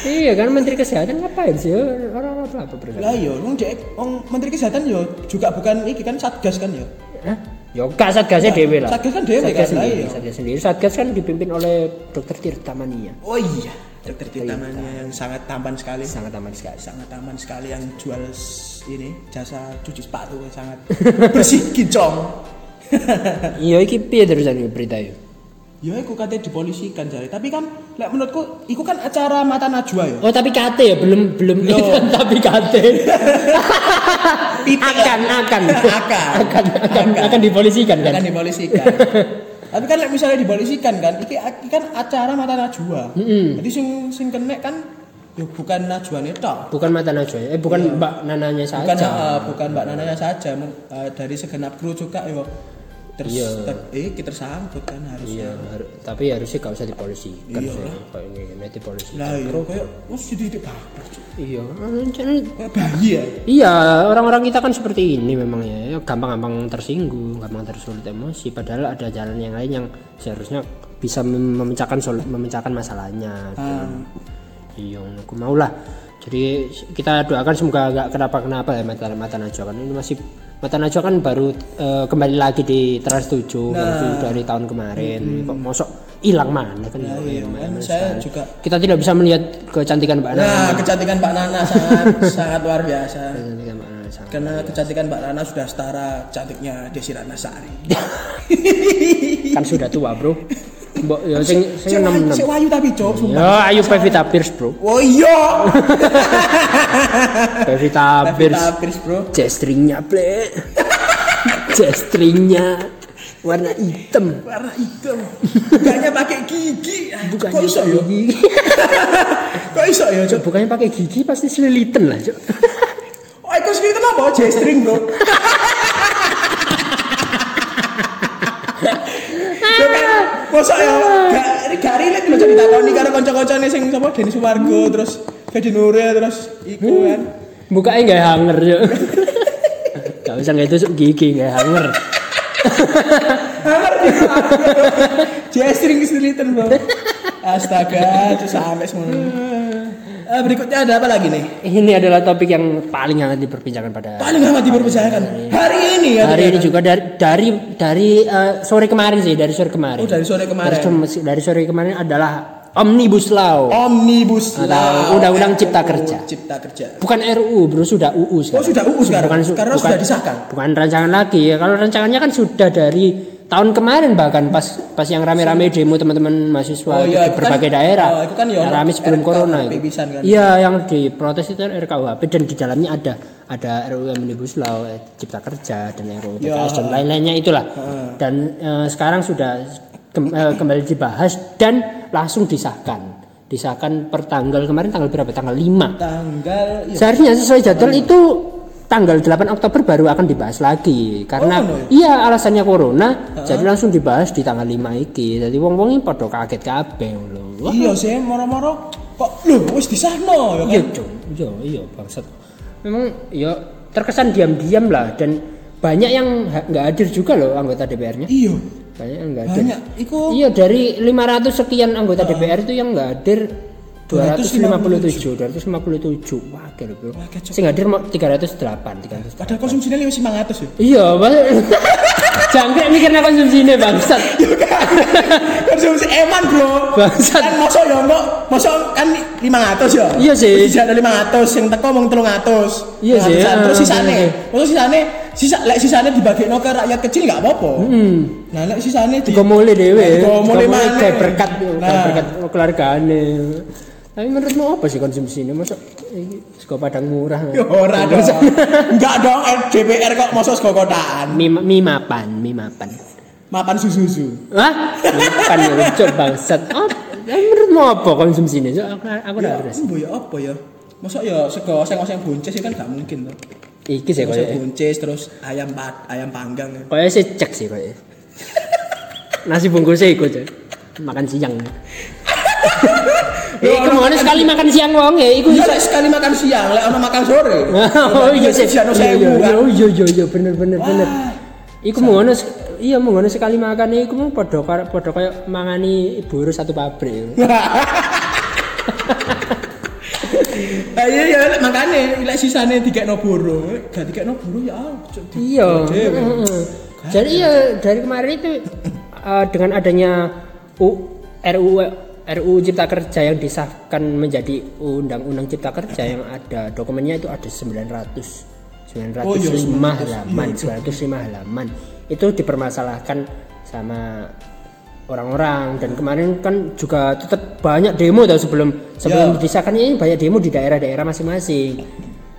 Speaker 1: iya kan Menteri Kesehatan ngapain sih? Orang apa apa berarti?
Speaker 2: Lah iya, wong dhek wong Menteri Kesehatan yo juga bukan iki kan Satgas kan yo.
Speaker 1: Hah? Ya gak satgasnya
Speaker 2: Nah,
Speaker 1: dewe lah.
Speaker 2: Satgas kan dewe
Speaker 1: Satgas
Speaker 2: kan,
Speaker 1: sendiri,
Speaker 2: iya.
Speaker 1: satgas sendiri. Satgas kan dipimpin oleh Dokter Tirta Mania.
Speaker 2: Oh iya, dokter Tirtamania yang sangat tampan sekali.
Speaker 1: Sangat aman sekali.
Speaker 2: sangat aman sekali yang jual ini jasa cuci sepatu sangat bersih kincong.
Speaker 1: Iya, iki piye terusan berita itu?
Speaker 2: Ya iku katanya dipolisikan jare. Tapi kan lek menurutku iku kan acara mata najwa ya.
Speaker 1: Oh, tapi KT ya, belum belum itu tapi.
Speaker 2: Titik
Speaker 1: akan akan
Speaker 2: Akan.
Speaker 1: akan akan
Speaker 2: Akan.
Speaker 1: dipolisikan kan?
Speaker 2: akan dipolisikan. Tapi kan lek misalnya dipolisikan kan iki, iki kan acara mata najwa. Jadi sing sing kena kan ya bukan najwane tok.
Speaker 1: Bukan mata Najwa, eh bukan Mbak Nananya saja.
Speaker 2: Bukan eh, bukan Mbak Nananya saja eh, dari segenap kru juga ya ter,
Speaker 1: Iya.
Speaker 2: ter, eh, kita tersangkut kan harusnya.
Speaker 1: Iya, har- tapi harusnya gak usah dipolisi. Kan
Speaker 2: Iya lah.
Speaker 1: kayak ini ini dipolisi.
Speaker 2: Lah iya kayak wes jadi titik baper.
Speaker 1: Iya,
Speaker 2: bayi ya.
Speaker 1: iya orang-orang kita kan seperti ini memang ya, ya gampang-gampang tersinggung, gampang tersulut emosi. Padahal ada jalan yang lain yang seharusnya bisa mem- memecahkan memecahkan masalahnya.
Speaker 2: Ah.
Speaker 1: Iya, aku mau lah. Jadi kita doakan semoga gak kenapa-kenapa ya mata mata Najwa kan ini masih mata Najwa kan baru eh, kembali lagi di Trans 7 baru dari tahun kemarin. Kok mosok hilang mana kan?
Speaker 2: Nah,
Speaker 1: ya,
Speaker 2: iya,
Speaker 1: ya,
Speaker 2: kan
Speaker 1: ya,
Speaker 2: saya
Speaker 1: sekali.
Speaker 2: juga
Speaker 1: kita tidak bisa melihat kecantikan Mbak Nana.
Speaker 2: Nah, kecantikan Mbak Nana sangat sangat luar biasa.
Speaker 1: Kecantikan Mbak Nana sangat.
Speaker 2: Karena kecantikan Mbak Nana sudah setara cantiknya Desi Ratnasari.
Speaker 1: kan sudah tua bro. Mbok ya sing sing
Speaker 2: sik wayu tapi cok, sumpah.
Speaker 1: Ya ayo Pevita Pierce bro.
Speaker 2: Oh iya.
Speaker 1: Pevita Pierce.
Speaker 2: Pevita Pierce, Bro.
Speaker 1: J-stringnya ple. J-stringnya warna hitam.
Speaker 2: Warna hitam. Bukannya pakai gigi.
Speaker 1: Bukannya
Speaker 2: Kok iso
Speaker 1: pakai
Speaker 2: ya?
Speaker 1: gigi.
Speaker 2: Kok iso ya, Cok?
Speaker 1: Bukannya pakai gigi pasti seliliten lah, Cok.
Speaker 2: Oh, itu sendiri kenapa? J-string, Bro. Yo kan, mosok ya gak gak relate lho jadi takoni karo kanca-kancane sing sapa Denny Suwargo terus Fedi Nuril terus iku kan.
Speaker 1: Bukanya nggak hanger, Cok. Gak usah nggak tusuk gigi, nggak hanger.
Speaker 2: Ngerti. J-string kesulitan, Bro. Astaga, itu sampai semuanya. Eh, berikutnya ada apa lagi nih?
Speaker 1: Ini adalah topik yang paling hangat diperbincangkan pada
Speaker 2: Paling amat diperbicarakan hari ini ya.
Speaker 1: hari ini juga dari dari dari eh, sore kemarin sih, dari sore kemarin.
Speaker 2: Oh, dari sore kemarin.
Speaker 1: Dari, dari sore kemarin adalah Omnibus Law.
Speaker 2: Omnibus
Speaker 1: Atau
Speaker 2: Law.
Speaker 1: Undang-Undang Cipta
Speaker 2: RUU
Speaker 1: Kerja.
Speaker 2: Cipta Kerja.
Speaker 1: Bukan RUU, bro, sudah UU sekarang.
Speaker 2: Oh, sudah UU sekarang?
Speaker 1: su-
Speaker 2: Karena sudah disahkan?
Speaker 1: Bukan rancangan lagi ya. Kalau rancangannya kan sudah dari tahun kemarin bahkan pas pas yang rame-rame demo teman-teman mahasiswa
Speaker 2: Oh,
Speaker 1: di
Speaker 2: iya, itu
Speaker 1: berbagai
Speaker 2: kan-
Speaker 1: daerah.
Speaker 2: oh, itu kan ya,
Speaker 1: rame sebelum
Speaker 2: RKUHP
Speaker 1: corona itu.
Speaker 2: kan?
Speaker 1: Iya, yang diprotes itu RKUHP dan di dalamnya ada ada RUU Omnibus Law, eh, Cipta Kerja dan RUU
Speaker 2: Ya.
Speaker 1: Dan lain-lainnya itulah. Dan eh, sekarang sudah eh, kembali dibahas dan langsung disahkan. Disahkan per tanggal kemarin tanggal berapa? Tanggal 5.
Speaker 2: Tanggal iya.
Speaker 1: Seharusnya sesuai jadwal itu tanggal 8 Oktober baru akan dibahas lagi karena
Speaker 2: Oh, no.
Speaker 1: iya alasannya corona jadi langsung dibahas di tanggal 5 iki. Jadi wong-wong ini padha kaget kabeh lho.
Speaker 2: Iya sih moro-moro kok lho wis disahno ya
Speaker 1: Iya,
Speaker 2: kan.
Speaker 1: Cuk. Iya, iya bangsat. Memang ya terkesan diam-diam lah dan banyak yang nggak hadir juga loh anggota DPR-nya.
Speaker 2: Iya.
Speaker 1: Banyak yang nggak hadir.
Speaker 2: Banyak iku
Speaker 1: Iya dari 500 sekian anggota DPR itu yang nggak hadir 257, 257. Wah, kira bro. Sing hadir mau 308, 308.
Speaker 2: padahal konsumsinya wis 500 ya.
Speaker 1: Iya, Mas. Jangkrik mikirnya konsumsi ini bangsat.
Speaker 2: Konsumsi eman, Bro.
Speaker 1: Bangsat.
Speaker 2: Kan mosok ya enggak, mosok kan 500 ya.
Speaker 1: Iya sih.
Speaker 2: Wis ada 500 sing teko mung 300.
Speaker 1: Iya sih,
Speaker 2: 500-an. Terus
Speaker 1: ah,
Speaker 2: sisane,
Speaker 1: iya.
Speaker 2: terus sisane sisa lek sisane dibagekno ke rakyat kecil enggak apa-apa.
Speaker 1: Hmm.
Speaker 2: Nah, lek sisane di
Speaker 1: Digomoli dhewe.
Speaker 2: Maneh.
Speaker 1: kayak berkat
Speaker 2: Nah.
Speaker 1: berkat keluargane. Tapi menurutmu apa sih konsumsi ini? Masa iki sego padang murah?
Speaker 2: Ya ora dong. Enggak dong eh, DPR kok mosok sego kotaan.
Speaker 1: Mie, mie mapan, mie mapan.
Speaker 2: Makan susu-susu.
Speaker 1: Hah? Mapan ya lucu bangsat. Oh, tapi menurutmu apa konsumsi ini? So, aku aku
Speaker 2: Ya,
Speaker 1: udah terus.
Speaker 2: mbok ya apa ya? Mosok ya sego oseng-oseng buncis ya kan gak mungkin tuh.
Speaker 1: Iki sih koyo
Speaker 2: buncis terus ayam pat, ayam panggang.
Speaker 1: koyo sih cek sih koyo. Nasi bungkusnya iku coy. Makan siang. Eh, iku mau sekali makan siang wong ya, iku
Speaker 2: Iya lek sekali makan siang, lek ono makan sore.
Speaker 1: oh iya sih.
Speaker 2: Kan.
Speaker 1: iya iya iya bener bener bener. Iku mau iya mau sekali makan iku mau padha padha kaya mangani buru satu pabrik.
Speaker 2: Iya ya makane lek sisane dikekno buru, gak dikekno buru ya
Speaker 1: Iya. Jadi ya dari kemarin itu eh, dengan adanya U, RUU RUU Cipta Kerja yang disahkan menjadi Undang-Undang Cipta Kerja yang ada dokumennya itu ada 900 905
Speaker 2: Oh, iya,
Speaker 1: halaman, 905 halaman. Itu dipermasalahkan sama orang-orang dan kemarin kan juga tetap banyak demo tau sebelum sebelum
Speaker 2: Ya.
Speaker 1: disahkan ini banyak demo di daerah-daerah masing-masing.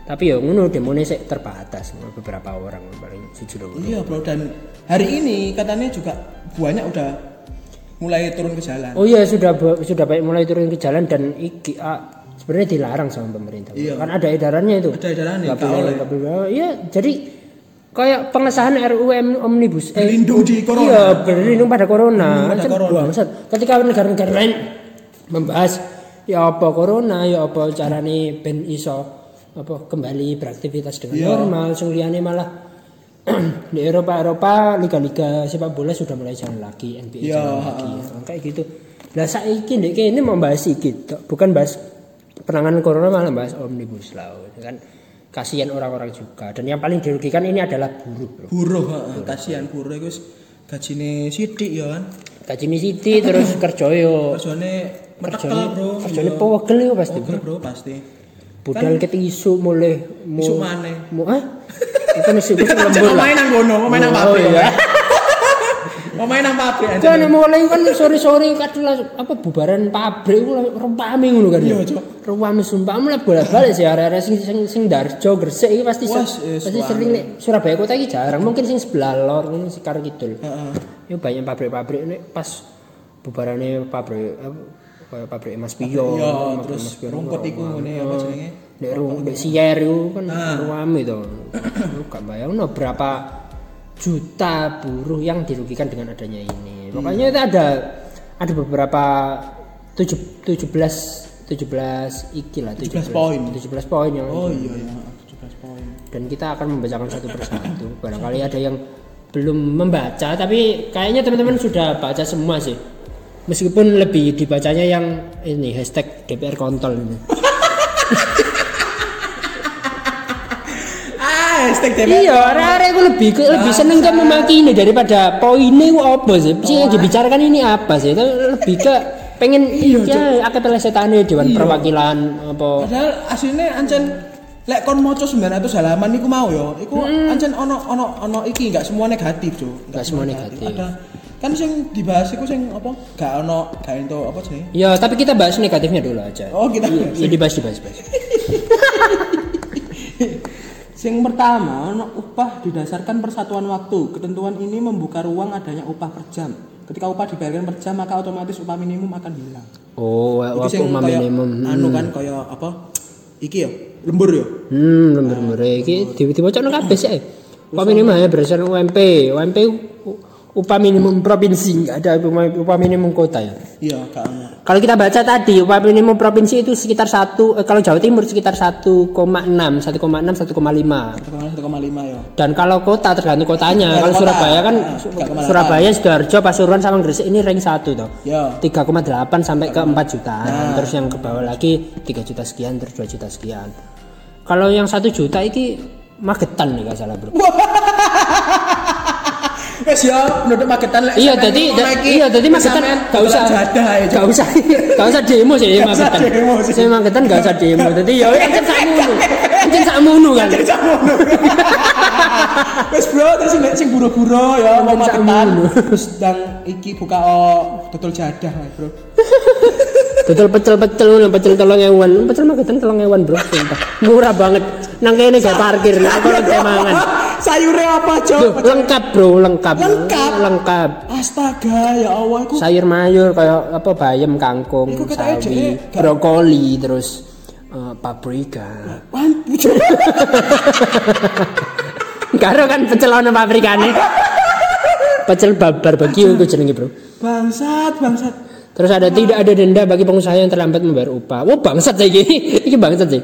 Speaker 1: Tapi ya ngono demonya sih terbatas beberapa orang paling loro.
Speaker 2: Iya bro dan hari ini katanya juga banyak udah mulai turun ke jalan.
Speaker 1: Oh iya sudah sudah baik mulai turun ke jalan dan iki ah, sebenarnya dilarang sama pemerintah.
Speaker 2: Iya.
Speaker 1: Kan ada edarannya itu.
Speaker 2: Ada edarannya,
Speaker 1: nggak boleh,
Speaker 2: oleh.
Speaker 1: nggak boleh. Iya, jadi kayak pengesahan RUU omnibus eh,
Speaker 2: Berlindung di corona.
Speaker 1: Iya, berlindung pada corona.
Speaker 2: Berlindung pada corona.
Speaker 1: bangsat. Ketika negara-negara lain membahas ya apa corona, ya apa carane ben iso apa kembali beraktivitas dengan
Speaker 2: Iya.
Speaker 1: normal, sing malah di Eropa Eropa liga-liga sepak bola sudah mulai jalan lagi NBA
Speaker 2: Iya,
Speaker 1: jalan lagi ya. kayak gitu lah saiki ndek kene mau bahas iki tok. bukan bahas penanganan corona malah bahas omnibus law kan kasihan orang-orang juga dan yang paling dirugikan ini adalah buruh bro
Speaker 2: Buruh, kasihan buruh wis gajine sithik ya kan.
Speaker 1: gaji siti terus kerja yo
Speaker 2: Kerjane metekel bro.
Speaker 1: kerjane
Speaker 2: Iya.
Speaker 1: pogel yo pasti
Speaker 2: Pogel, bro pasti.
Speaker 1: budal ket isu mulai mau
Speaker 2: Isu
Speaker 1: mau ah itu mesti isu lembur lah
Speaker 2: Main nang main nang
Speaker 1: Oh,
Speaker 2: pabrik.
Speaker 1: iya.
Speaker 2: Mau main nang pabrik aja.
Speaker 1: Kan mulai kan sore-sore langsung apa bubaran pabrik ku rempame ngono kan.
Speaker 2: Iya,
Speaker 1: ya.
Speaker 2: Cok.
Speaker 1: Rempame sumpah mulai bolak-balik sih area-area sing sing sing Darjo Gresik iki pasti
Speaker 2: eh,
Speaker 1: pasti sering nek Surabaya kota iki jarang mungkin sing sebelah lor ngono sekar kidul.
Speaker 2: Heeh.
Speaker 1: Ya banyak pabrik-pabrik nek pas bubarane pabrik kayak pabrik Mas Piyo.
Speaker 2: Iya, terus rumput iku ngene apa jenenge?
Speaker 1: Nek ru nek siyer iku kan
Speaker 2: Ah.
Speaker 1: rame to. Lu gak bayangno berapa juta buruh yang dirugikan dengan adanya ini. Makanya itu ada ada beberapa tujuh- 17 17 iki lah
Speaker 2: 17 poin.
Speaker 1: 17 poin yang
Speaker 2: Oh iya iya, 17 poin.
Speaker 1: dan kita akan membacakan satu persatu. Barangkali ada yang belum membaca tapi kayaknya teman-teman sudah baca semua sih. Meskipun lebih dibacanya yang ini hashtag DPR kontol ini.
Speaker 2: Ah, hashtag DPR.
Speaker 1: Iya, arek-arek aku lebih ke, lebih seneng kan memaki ini daripada poinnya ku apa sih? Sing yang dibicarakan ini apa sih? Tapi lebih ke pengen iya akeh pelesetane dewan perwakilan apa
Speaker 2: Padahal aslinya ancen lek kon maca 900 halaman iku mau ya, iku ancen ono ono ono iki enggak semua negatif, Cuk.
Speaker 1: Nggak semua negatif.
Speaker 2: Ada kan sing dibahas iku sing apa? Gak ono gak ento apa sih?
Speaker 1: Ya, tapi kita bahas negatifnya dulu aja.
Speaker 2: Oh, kita
Speaker 1: Ya dibahas dibahas. dibahas.
Speaker 2: Sing pertama, ono upah didasarkan persatuan waktu. Ketentuan ini membuka ruang adanya upah per jam. ketika upah dibayarkan per jam maka otomatis upah minimum akan hilang
Speaker 1: Oh, waktu upah
Speaker 2: kaya
Speaker 1: minimum.
Speaker 2: anu kan kaya apa iki ya lembur ya
Speaker 1: Hmm, lembur-lembur iki di diwacana kabeh sih. Upah minimum ya berdasarkan UMP. UMP upah minimum provinsi, enggak ada upah minimum kota ya.
Speaker 2: iya
Speaker 1: Kalau kita baca tadi upah minimum provinsi itu sekitar satu eh, kalau Jawa Timur sekitar 1,6, 1,6, 1,5.
Speaker 2: 1,5 ya
Speaker 1: Dan kalau kota tergantung kotanya.
Speaker 2: Kalau
Speaker 1: Kalau
Speaker 2: kota,
Speaker 1: Surabaya kan
Speaker 2: nah, 3,8.
Speaker 1: Surabaya, Sidoarjo, Pasuruan sama Gresik ini rank 1 toh.
Speaker 2: ya
Speaker 1: 3,8 sampai ke 4 juta.
Speaker 2: Nah.
Speaker 1: Terus yang ke bawah lagi 3 juta sekian, terus 2 juta sekian. Kalau yang 1 juta ini Magetan nih gak salah bro.
Speaker 2: wes ya penduduk Magetan lek
Speaker 1: Iya,
Speaker 2: ngono iki,
Speaker 1: iya, jadi
Speaker 2: wes
Speaker 1: Magetan gak usah, gak usah, gak usah demo sih Magetan. Saya Magetan gak usah demo. Jadi ya ancen sakmono, ancen sakmono kan.
Speaker 2: Wes bro, terus sing sing buru-buru ya
Speaker 1: Sak
Speaker 2: Magetan. Terus dan iki buka oh, dodol jadah bro.
Speaker 1: Betul pecel-pecel pecel tolong ewan, pecel Magetan tolong ewan bro, sumpah. Murah banget. Nang kene gak parkir, kalau kayak mangan.
Speaker 2: Sayure apa, Cok?
Speaker 1: lengkap bro, lengkap.
Speaker 2: Lengkap?
Speaker 1: Lengkap.
Speaker 2: Astaga, ya Allah iku
Speaker 1: sayur mayur kayak apa bayam kangkung sawi
Speaker 2: gak-
Speaker 1: brokoli terus eh, paprika karo kan pecel ana paprikane pecel bar barbecue itu jenenge bro
Speaker 2: Bangsat, bangsat.
Speaker 1: terus ada tidak ada denda bagi pengusaha yang terlambat membayar upah wah bangsat saya iki iki bangsat sih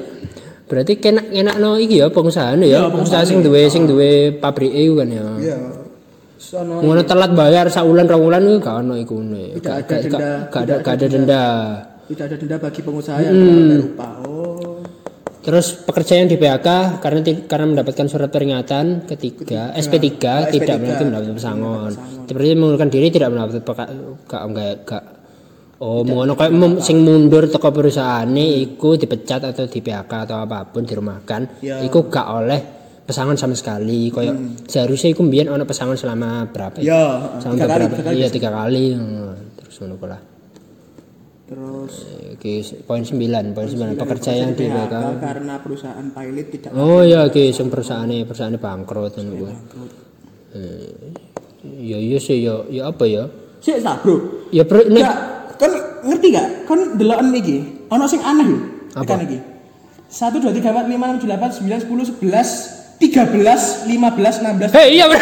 Speaker 1: berarti kena enak no iki ya pengusaha no ya
Speaker 2: Iya,
Speaker 1: pengusaha sing duwe sing duwe pabrik e kan ya
Speaker 2: Iya. Sono
Speaker 1: ngono telat bayar saulan rong wulan iku gak ono iku ne
Speaker 2: Tidak ada denda.
Speaker 1: gak ada
Speaker 2: Tidak
Speaker 1: gak
Speaker 2: ada
Speaker 1: denda
Speaker 2: tidak ada denda bagi pengusaha yang upah. Oh.
Speaker 1: Terus pekerja yang di PHK karena karena mendapatkan surat peringatan ketiga SP3
Speaker 2: Ah,
Speaker 1: tidak
Speaker 2: SP3.
Speaker 1: lagi mendapat pesangon. Seperti mengundurkan diri tidak mendapat peka- gak enggak Oh, ngono kayak mem- sing mundur toko perusahaane iku dipecat atau di PHK atau apa pun dirumahkan,
Speaker 2: Ya.
Speaker 1: iku gak oleh pesangon sama sekali. Kayak seharusnya iku mbiyen ono pesangon selama berapa?
Speaker 2: Ya,
Speaker 1: Selama
Speaker 2: tiga kali,
Speaker 1: berapa?
Speaker 2: tiga kali.
Speaker 1: Iya, tiga kali. Hmm, Terus ngono pula.
Speaker 2: Terus
Speaker 1: Oke, poin 9, poin 9 pekerja yang di PHK.
Speaker 2: karena perusahaan pilot tidak
Speaker 1: Oh iya oke sing perusahaane perusahaane bangkrut ngono kuwi. Eh, Ya iya sih ya ya apa ya?
Speaker 2: Sik tak, Bro.
Speaker 1: Ya bro nek
Speaker 2: ngerti gak? Kan deloken iki. Ono sing aneh lho.
Speaker 1: Apa?
Speaker 2: Iki. 1 2 3 4 5 6 7 8 9 10 11 13 15 16
Speaker 1: Hei iya bro.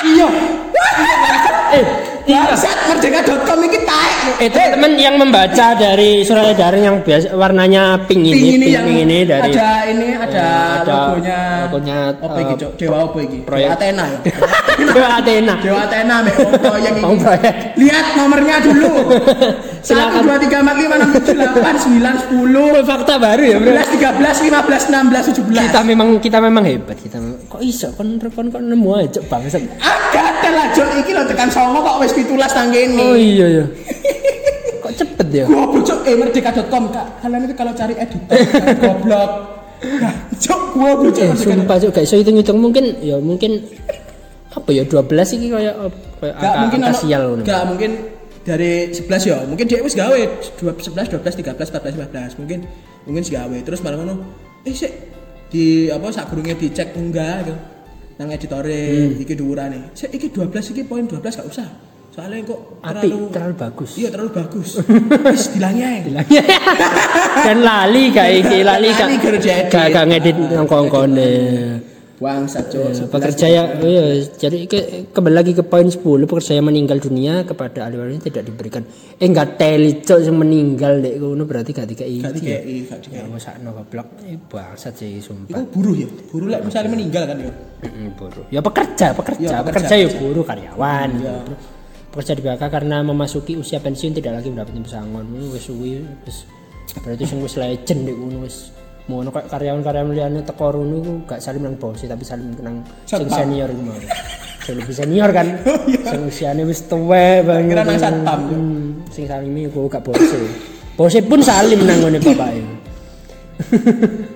Speaker 2: Iya. Bangsat merdeka.com iki taek.
Speaker 1: eh teman-teman yang membaca dari surat edaran yang biasa warnanya pink ini,
Speaker 2: Pink ini
Speaker 1: pink,
Speaker 2: yang
Speaker 1: pink ini dari
Speaker 2: ada ini ada,
Speaker 1: ada
Speaker 2: logonya
Speaker 1: logonya,
Speaker 2: apa iki,
Speaker 1: eh,
Speaker 2: Cok? Dewa apa iki?
Speaker 1: proyek.
Speaker 2: Athena ya.
Speaker 1: Dewa Athena.
Speaker 2: Dewa Athena mek wong proyek iki.
Speaker 1: Wong proyek.
Speaker 2: Lihat nomornya dulu. 1
Speaker 1: Silakan.
Speaker 2: 2 3 4 5 6 7 8 9 10
Speaker 1: Oh, fakta baru ya bro.
Speaker 2: 11 13 15 16 17.
Speaker 1: Kita memang kita memang hebat kita. Kok iso kon kon kok nemu aja bangsat.
Speaker 2: Ada lah Jok iki lho tekan songo kok wis 17 nang kene.
Speaker 1: Oh iya ya. Kok cepet ya?
Speaker 2: Gua bocok eh merdeka.com Kak. Kalian itu kalau cari editor kan goblok. Nah, Cok gua bocok
Speaker 1: Eh, sumpah juga iso hitung-hitung mungkin ya mungkin apa ya 12 iki kayak kayak
Speaker 2: Gak
Speaker 1: angka,
Speaker 2: mungkin
Speaker 1: angka sial ngono.
Speaker 2: Gak mungkin dari 11 ya. Mungkin dia wis gawe 2 11 12 13 14 15. Mungkin mungkin sih gawe. Terus malah ngono. Eh sik di apa sak gurunge dicek enggak gitu. Nang editore iki dhuwurane. Sik iki 12 iki poin 12 gak usah. Soalnya kok
Speaker 1: Api terlalu bagus.
Speaker 2: Iya terlalu bagus. Wis dilangi ae.
Speaker 1: Dan lali gak iki, lali gak
Speaker 2: diedit.
Speaker 1: gak gak ngedit nang kongkone.
Speaker 2: Bangsat Cok.
Speaker 1: Pekerja yang oh iya, jadi ke, kembali lagi ke poin 10 pekerja yang meninggal dunia kepada ahli waris tidak diberikan eh enggak teli cok yang meninggal dek ngono berarti gak dikei.
Speaker 2: Gak dikei, gak
Speaker 1: Ya
Speaker 2: dikei.
Speaker 1: wis sakno goblok. Eh bangsat sih sumpah.
Speaker 2: buruh ya. Buruh lek misalnya meninggal kan ya.
Speaker 1: Buruh. Ya pekerja, pekerja,
Speaker 2: Ya,
Speaker 1: pekerja, ya buruh karyawan.
Speaker 2: Iya.
Speaker 1: Pekerja di BHK karena memasuki usia pensiun tidak lagi mendapatkan pesangon. Hmm, Wis suwi wis berarti sing wis legend dek ngono wis. Mono kayak karyawan-karyawan liyane teko rono iku gak salim nang bos tapi salim nang sing senior iku mau. Sing lebih senior kan. Sing usiane wis tuwek banget.
Speaker 2: Kira nang satpam, ya.
Speaker 1: Hmm, Sing salimi iku gak bose. Bose pun salim nang ngene bapake.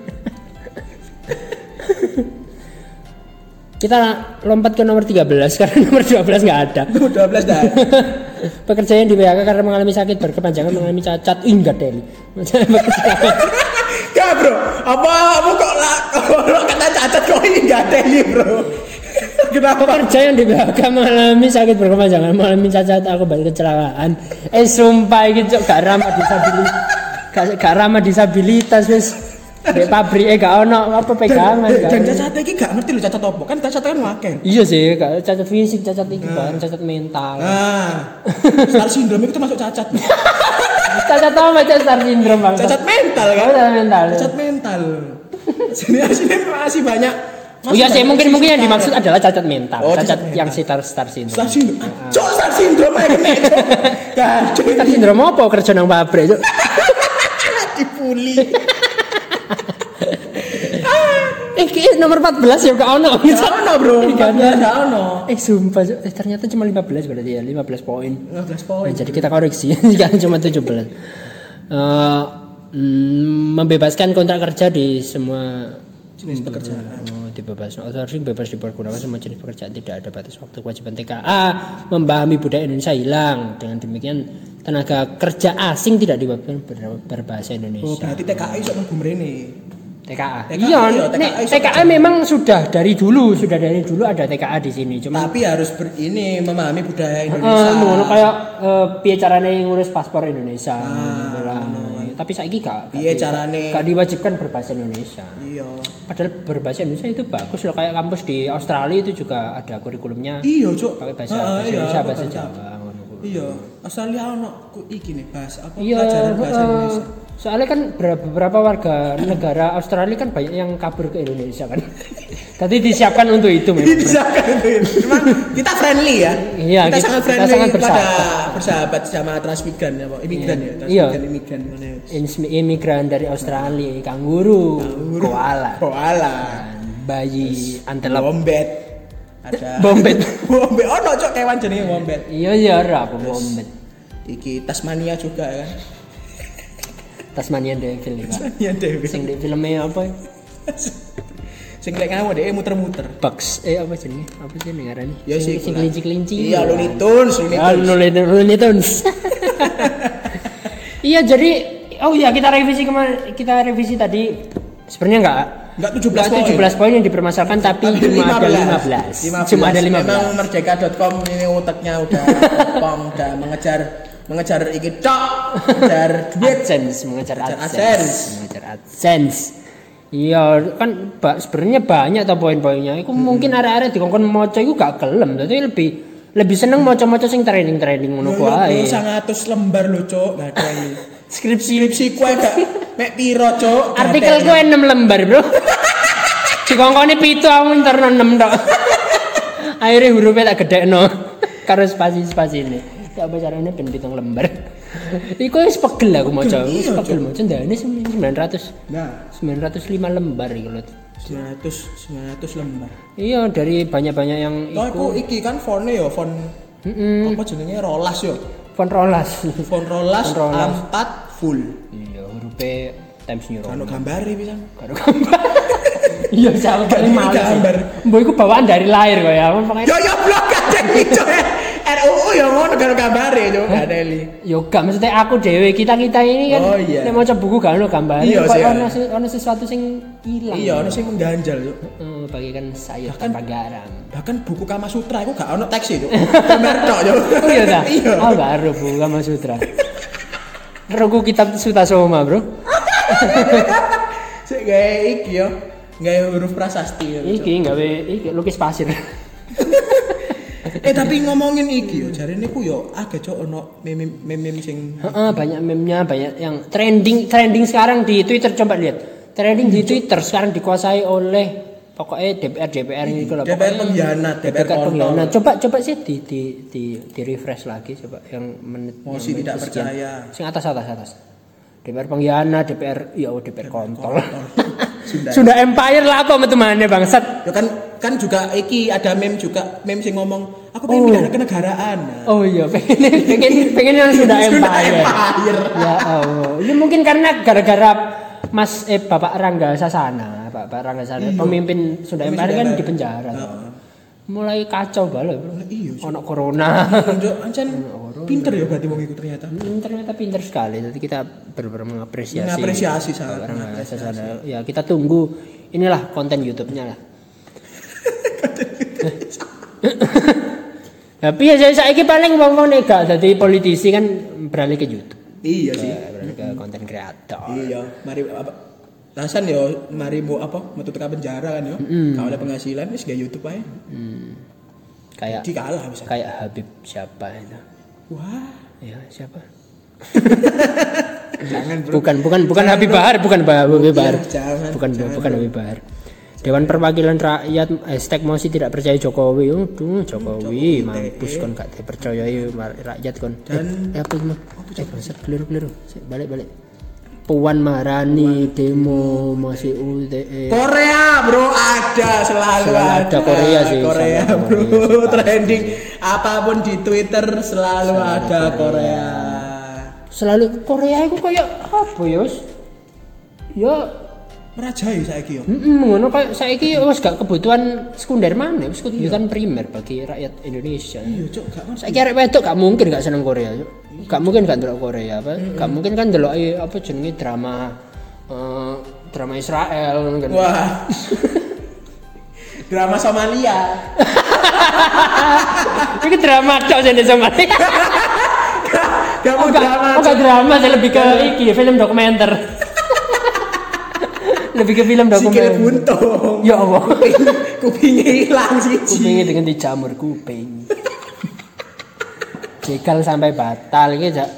Speaker 1: Kita lompat ke nomor 13 karena nomor 12 nggak ada.
Speaker 2: 12 dah.
Speaker 1: Pekerja yang di PHK karena mengalami sakit berkepanjangan mengalami cacat Ih, enggak deli.
Speaker 2: Ya bro, apa apa kok lah kalau kata cacat kok ini nggak ini bro? Kenapa?
Speaker 1: Pekerja yang di PHK mengalami sakit berkepanjangan, mengalami cacat akibat kecelakaan. Eh sumpah cok gak ramah disabilitas. Gak, gak ramah disabilitas wis. Di pabrik eh gak ono apa pegangan
Speaker 2: Dan, dan cacat iki gak ngerti lho cacat apa. Kan cacat kan wakil.
Speaker 1: Iya sih, gak cacat fisik, cacat iki bareng cacat mental.
Speaker 2: Nah, star syndrome itu termasuk cacat.
Speaker 1: Cacat apa cacat star syndrome bang?
Speaker 2: Cacat mental kan?
Speaker 1: Cacat mental.
Speaker 2: Cacat mental. Sini sini masih banyak.
Speaker 1: Oh iya sih, mungkin mungkin yang dimaksud adalah cacat mental.
Speaker 2: Oh,
Speaker 1: cacat
Speaker 2: cacat mental.
Speaker 1: yang star star
Speaker 2: Star
Speaker 1: syndrome.
Speaker 2: syndrome. Ah, Cok star syndrome kena. Kacau
Speaker 1: Star syndrome apa kerja nang pabrik?
Speaker 2: Dipuli.
Speaker 1: Eh, kayak nomor 14 ya gak ono.
Speaker 2: Gak ono bro,
Speaker 1: Gak ono. Eh sumpah, eh, ternyata cuma 15 berarti ya, 15 poin.
Speaker 2: 15 poin.
Speaker 1: Nah, jadi kita koreksi, jangan cuma 17. Eh, mm, membebaskan kontrak kerja di semua
Speaker 2: Jenis pekerjaan.
Speaker 1: Oh, dibebas outsourcing bebas dipergunakan semua jenis pekerjaan tidak ada batas waktu kewajiban TKA memahami budaya Indonesia hilang dengan demikian tenaga kerja asing tidak diwajibkan ber- berbahasa
Speaker 2: Oh,
Speaker 1: Indonesia
Speaker 2: berarti TKI sok mlebu mrene.
Speaker 1: TKA
Speaker 2: TKA,
Speaker 1: iya
Speaker 2: iya, TKA iso
Speaker 1: TKA memang sudah dari dulu sudah dari dulu ada TKA di sini cuma
Speaker 2: Tapi harus ber, ini memahami budaya
Speaker 1: Eh,
Speaker 2: Indonesia.
Speaker 1: ngono kayak eh, piye carane ngurus paspor Indonesia
Speaker 2: Ah,
Speaker 1: gitu lah. tapi saiki gak
Speaker 2: Piye carane?
Speaker 1: gak diwajibkan berbahasa Indonesia
Speaker 2: Iya.
Speaker 1: padahal berbahasa Indonesia itu bagus loh kayak kampus di Australia itu juga ada kurikulumnya
Speaker 2: Iya, Cuk.
Speaker 1: pakai bahasa,
Speaker 2: Ah,
Speaker 1: bahasa
Speaker 2: iya,
Speaker 1: Indonesia bahasa. Jawa.
Speaker 2: Iya, Australia ono iki nih bahas apa
Speaker 1: iya
Speaker 2: pelajaran bahasa
Speaker 1: eh,
Speaker 2: Indonesia.
Speaker 1: Soalnya kan ber- beberapa warga negara Australia kan banyak yang kabur ke Indonesia kan tadi disiapkan untuk itu memang
Speaker 2: Disiapkan itu. Cuman kita friendly ya.
Speaker 1: Iya,
Speaker 2: kita,
Speaker 1: kita-
Speaker 2: sangat
Speaker 1: kita
Speaker 2: friendly
Speaker 1: sangat
Speaker 2: pada
Speaker 1: bersahabat.
Speaker 2: bersahabat sama transmigran ya, Pak. Imigran ya,
Speaker 1: Iya.
Speaker 2: transmigran imigran mana.
Speaker 1: Ins- imigran dari Australia kanguru, koala
Speaker 2: Koala,
Speaker 1: dan bayi antelope
Speaker 2: wombet. Ada
Speaker 1: Wombet.
Speaker 2: wombet. Oh, no, cok kewan jenenge wombet.
Speaker 1: iya iya ora bombet
Speaker 2: Iki Tasmania juga kan.
Speaker 1: Tasmanian Devil ya.
Speaker 2: Tasmania Devil.
Speaker 1: sing di filmnya apa
Speaker 2: Sing lek ngawu deh muter-muter.
Speaker 1: Bugs eh apa sih ini apa sih nih
Speaker 2: Ya
Speaker 1: sing
Speaker 2: kulah.
Speaker 1: kelinci kelinci
Speaker 2: Iya, Looney Tunes, Looney
Speaker 1: Ah,
Speaker 2: Tunes.
Speaker 1: Looney Looney Tunes. iya jadi oh iya kita revisi kemarin kita revisi tadi sebenarnya enggak
Speaker 2: Enggak 17 poin.
Speaker 1: 17 poin yang dipermasalahkan tapi cuma ada 15. Cuma ada 15.
Speaker 2: Memang merdeka.com ini otaknya udah pom udah mengejar mengejar iki tok, mengejar duit.
Speaker 1: AdSense mengejar AdSense,
Speaker 2: AdSense.
Speaker 1: mengejar AdSense. Iya kan ba- sebenarnya banyak tuh poin-poinnya. Itu mungkin area-area dikongkon maca itu gak gelem. Tapi lebih lebih seneng maca-maca sing training-training ngono ku ae.
Speaker 2: 100 lembar lho, Cuk. Ini.
Speaker 1: skripsi.
Speaker 2: Skripsi kue gak mek piro, Cuk?
Speaker 1: artikel gue 6 lembar bro. Dikongkoni pitu aku interno 6 tok. Akhirnya hurufnya tak gede no karo spasi-spasi ini tak apa caranya ben pitung lembar Iku wis pegel aku maca, wis
Speaker 2: Iya,
Speaker 1: pegel maca ndane 900
Speaker 2: Nah,
Speaker 1: 905 lembar iki lho.
Speaker 2: 900 900 lembar.
Speaker 1: Iya dari banyak-banyak yang
Speaker 2: Oh,
Speaker 1: iku.
Speaker 2: aku iki kan fontnya ya, font
Speaker 1: Heeh.
Speaker 2: apa jenenge rolas yo.
Speaker 1: Font rolas.
Speaker 2: Font rolas
Speaker 1: Font rolas.
Speaker 2: A4 full.
Speaker 1: Iya, hurufnya Times New Roman.
Speaker 2: gambare pisan.
Speaker 1: Karo gambar. Iya, siapa paling
Speaker 2: Gak
Speaker 1: males.
Speaker 2: gambar.
Speaker 1: Mbok iku bawaan dari lahir kok ya.
Speaker 2: Yo yo blok aja gitu ya. RUU ya ngono karo gambare yo, gak ada li.
Speaker 1: yo gak maksudnya aku dewe kita-kita ini kan
Speaker 2: Oh, iya.
Speaker 1: nek maca buku gak ono gambar.
Speaker 2: Iya, sih,
Speaker 1: ono
Speaker 2: iya.
Speaker 1: ono sesuatu sing ilang.
Speaker 2: Iya, ono sing mengganjal yo.
Speaker 1: Heeh, bagikan sayur tanpa garam.
Speaker 2: Bahkan buku Kama Sutra iku gak ono teks itu. Gambar tok yo.
Speaker 1: Oh iya ta?
Speaker 2: Iya.
Speaker 1: Oh baru Bu Kama Sutra. Roku kitab Sutasoma, Bro.
Speaker 2: Sik gawe iki yo. Gawe huruf prasasti yo.
Speaker 1: Iki gawe iki lukis pasir.
Speaker 2: Eh tapi ngomongin iki yo, jarine ku yo agak cok ono meme meme sing
Speaker 1: Heeh, banyak meme-nya, banyak yang trending trending sekarang di Twitter coba lihat. Trending di Twitter sekarang dikuasai oleh pokoknya DPR DPR ini kalau
Speaker 2: DPR pengkhianat, DPR
Speaker 1: DPR
Speaker 2: kontol.
Speaker 1: pengkhianat. Coba coba sih di di di, di refresh lagi coba yang menit
Speaker 2: Mosi
Speaker 1: yang
Speaker 2: tidak percaya.
Speaker 1: Sing atas atas atas. DPR pengkhianat, DPR ya oh, DPR kontol.
Speaker 2: Sunda.
Speaker 1: Sudah empire lah apa temannya bangsat.
Speaker 2: Ya kan kan juga iki ada meme juga meme sing ngomong aku pengen
Speaker 1: Oh.
Speaker 2: pindah kenegaraan. Nah,
Speaker 1: Oh iya, pengen pengen pengen yang sudah
Speaker 2: Sudah
Speaker 1: empire.
Speaker 2: empire.
Speaker 1: Ya Allah. Ini mungkin karena gara-gara Mas eh Bapak Rangga Sasana, Bapak Rangga Sasana, pemimpin sudah
Speaker 2: Pemimpin
Speaker 1: empire kan
Speaker 2: Empire.
Speaker 1: di penjara. Mulai kacau banget, Bro.
Speaker 2: iya,
Speaker 1: Ono corona.
Speaker 2: Pinter ya berarti wong iku ternyata.
Speaker 1: Hmm, ternyata pinter sekali. Jadi kita benar-benar mengapresiasi.
Speaker 2: Mengapresiasi sangat,
Speaker 1: Sasana. Ya kita tunggu inilah konten YouTube-nya lah. Tapi ya saya saiki paling wong-wong nek gak dadi politisi kan beralih ke YouTube.
Speaker 2: Iya sih.
Speaker 1: Beralih ke konten kreator.
Speaker 2: Iya, mari apa? Rasan yo, mari mau apa? Metu teka penjara kan yo. Kalau ada penghasilan wis gak YouTube aja.
Speaker 1: Kayak
Speaker 2: Di kalah bisa.
Speaker 1: kayak Habib siapa itu?
Speaker 2: Wah,
Speaker 1: Ya, siapa?
Speaker 2: jangan bro.
Speaker 1: Bukan, bukan, bukan Habib Bahar, bukan Bah- Habib Bahar.
Speaker 2: Iya, jangan,
Speaker 1: bukan,
Speaker 2: jangan,
Speaker 1: bukan Habib Bahar. Dewan Perwakilan Rakyat hashtag Mosi tidak percaya Jokowi. Aduh, Jokowi mampus kon gak dipercayai mar- rakyat kon.
Speaker 2: Dan-
Speaker 1: eh, apa itu? Eh, bangsat keliru-keliru. Balik-balik. Puan Marani demo masih UTE.
Speaker 2: Korea bro ada selalu,
Speaker 1: Selalu ada Korea sih,
Speaker 2: Korea
Speaker 1: selalu
Speaker 2: bro
Speaker 1: Korea.
Speaker 2: trending apa pun di Twitter selalu ada Korea.
Speaker 1: Selalu Korea itu kayak apa? Wis? Ya
Speaker 2: Merajai saya yo.
Speaker 1: Mm ngono kayak saiki wis gak kebutuhan sekunder mana, wis kebutuhan primer bagi rakyat Indonesia.
Speaker 2: Iya cok gak ngerti.
Speaker 1: Saiki arek wedok gak mungkin gak seneng Korea, Cuk. Gak mungkin gak ndelok Korea apa? Gak mungkin kan ndelok apa jenenge drama eh, drama Israel kan.
Speaker 2: Wah. Drama Somalia.
Speaker 1: Iki drama tok sing sama.
Speaker 2: Gak mau drama.
Speaker 1: Oh, gak drama sih lebih ke iki film dokumenter. Lebih ke film
Speaker 2: Sikil
Speaker 1: dokumenter.
Speaker 2: buntung.
Speaker 1: Ya Allah.
Speaker 2: Kupingnya hilang sih.
Speaker 1: kupingnya dengan dijamur kuping jegal sampai batal ini ja-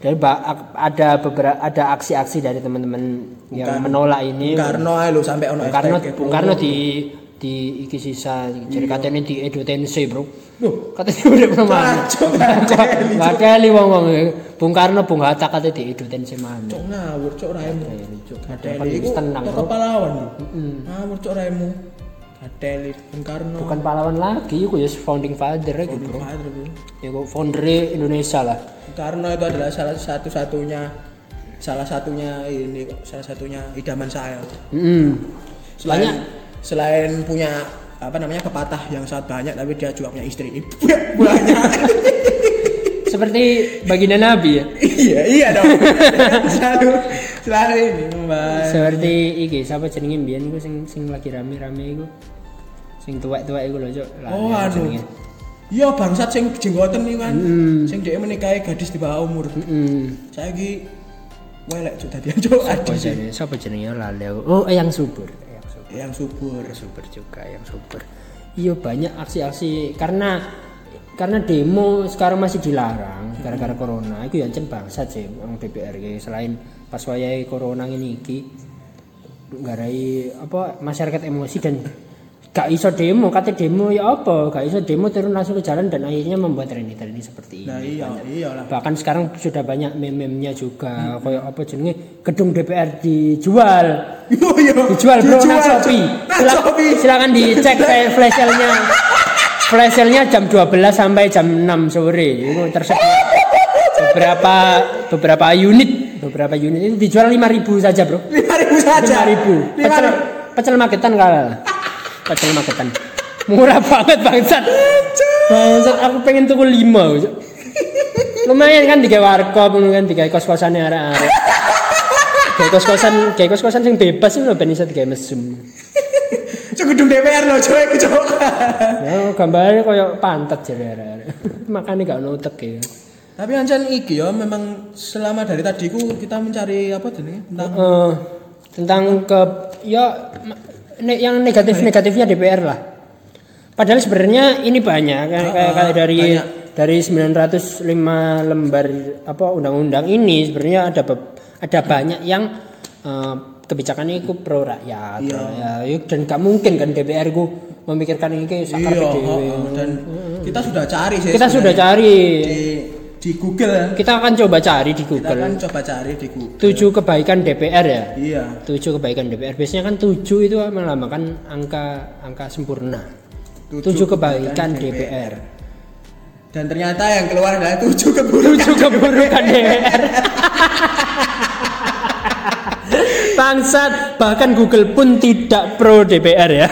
Speaker 1: dari ada beberapa ada aksi-aksi dari teman-teman yang menolak ini
Speaker 2: Karno ae lho sampai ono
Speaker 1: Bung Karno Bung. Karno di di iki sisa jadi katanya di Edo Tensei bro. Loh, katanya udah pernah mana?
Speaker 2: Ngadeli,
Speaker 1: ngadeli wong wong Bung Karno Bung Hatta katanya di Edo Tensei mana?
Speaker 2: Cok ngawur cok raimu.
Speaker 1: Kadeli
Speaker 2: iku
Speaker 1: tenang bro.
Speaker 2: pahlawan lho. Ngawur cok raimu. Bung Karno.
Speaker 1: bukan pahlawan lagi itu ya founding father ya bro. ya kok founder Indonesia lah.
Speaker 2: Bung Karno itu adalah salah satu-satunya salah satunya ini salah satunya idaman saya.
Speaker 1: Mm.
Speaker 2: Selain
Speaker 1: Banyak
Speaker 2: selain punya apa namanya pepatah yang sangat banyak tapi dia juga punya istri banyak.
Speaker 1: seperti baginda Nabi ya.
Speaker 2: iya iya dong. selalu selalu ini membahas.
Speaker 1: Seperti iki siapa jenenge mbiyen iku sing sing lagi rame-rame iku. Sing tuwek-tuwek iku lho, Cuk. Lah,
Speaker 2: Oh anu.
Speaker 1: jenenge?
Speaker 2: Iya bangsat sing jenggoten iki kan.
Speaker 1: Mm.
Speaker 2: Sing dia menikahi gadis di bawah umur.
Speaker 1: Heeh.
Speaker 2: Saiki welek cuk dadi cuk
Speaker 1: Apa
Speaker 2: aduh sih.
Speaker 1: jenenge? Siapa jenenge lali. Oh, yang subur. Yang subur.
Speaker 2: Yang subur.
Speaker 1: Subur juga yang subur. Iya banyak aksi-aksi karena karena demo sekarang masih dilarang gara-gara corona itu ya jen bangsat sih yang DPR iki. selain pas wayahe corona ini iki ngarai apa masyarakat emosi dan gak iso demo kata demo ya apa? Gak iso demo turun langsung ke jalan dan akhirnya membuat trending-trending seperti ini.
Speaker 2: Nah iya iyalah.
Speaker 1: bahkan sekarang sudah banyak meme-memnya juga kayak apa jenenge? Gedung DPR dijual.
Speaker 2: Yo yo.
Speaker 1: dijual bro nang
Speaker 2: Dijual,
Speaker 1: Shopee
Speaker 2: Cuk. Nang
Speaker 1: Sila-
Speaker 2: Shopee.
Speaker 1: silakan dicek kayak flash sale-nya flash sale-nya jam 12 sampai jam 6 sore. Itu tersedia. Beberapa beberapa unit beberapa unit. Itu dijual 5000 saja bro.
Speaker 2: 5000 saja.
Speaker 1: 5000
Speaker 2: Lima
Speaker 1: pecel pecel magetan kalah pecel magetan murah banget bangsat bangsat aku pengen tuku 5 lumayan kan digawe warkop kan digawe kos-kosane arek-arek Kayak kos-kosan, kayak kos-kosan sing bebas itu ben iso digawe mesum.
Speaker 2: Cuk gedung DPR lho cuk iku cuk.
Speaker 1: Ya gambarnya kayak pantat jadi arek-arek. Makane gak ono utek ya.
Speaker 2: Tapi ancen iki ya memang selama dari tadi ku kita mencari apa jenenge tentang
Speaker 1: Eh, tentang ke ya ne- yang negatif-negatifnya DPR lah. Padahal sebenarnya ini banyak kayak kayak, kayak dari dari 905 lembar apa undang-undang ini sebenarnya ada ada banyak yang eh, kebijakannya itu pro rakyat ya yuk, dan gak mungkin kan DPR ku memikirkan ini kayak sakar
Speaker 2: Iya, oh, oh. dan kita sudah cari sih.
Speaker 1: kita sudah
Speaker 2: sebenarnya.
Speaker 1: cari
Speaker 2: di di Google ya.
Speaker 1: kita akan coba cari di
Speaker 2: Kita
Speaker 1: Google.
Speaker 2: kan coba cari di Google.
Speaker 1: tujuh kebaikan DPR ya?
Speaker 2: Iya.
Speaker 1: tujuh kebaikan DPR biasanya kan tujuh itu melambangkan angka angka sempurna. Tujuh kebaikan DPR
Speaker 2: Dan ternyata yang keluar adalah tujuh keburukan.
Speaker 1: tujuh keburukan DPR bangsat bahkan Google pun tidak pro DPR ya.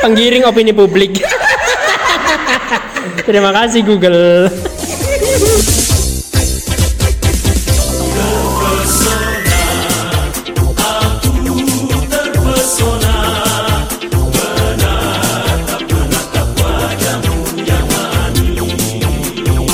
Speaker 1: Penggiring opini publik. Terima kasih Google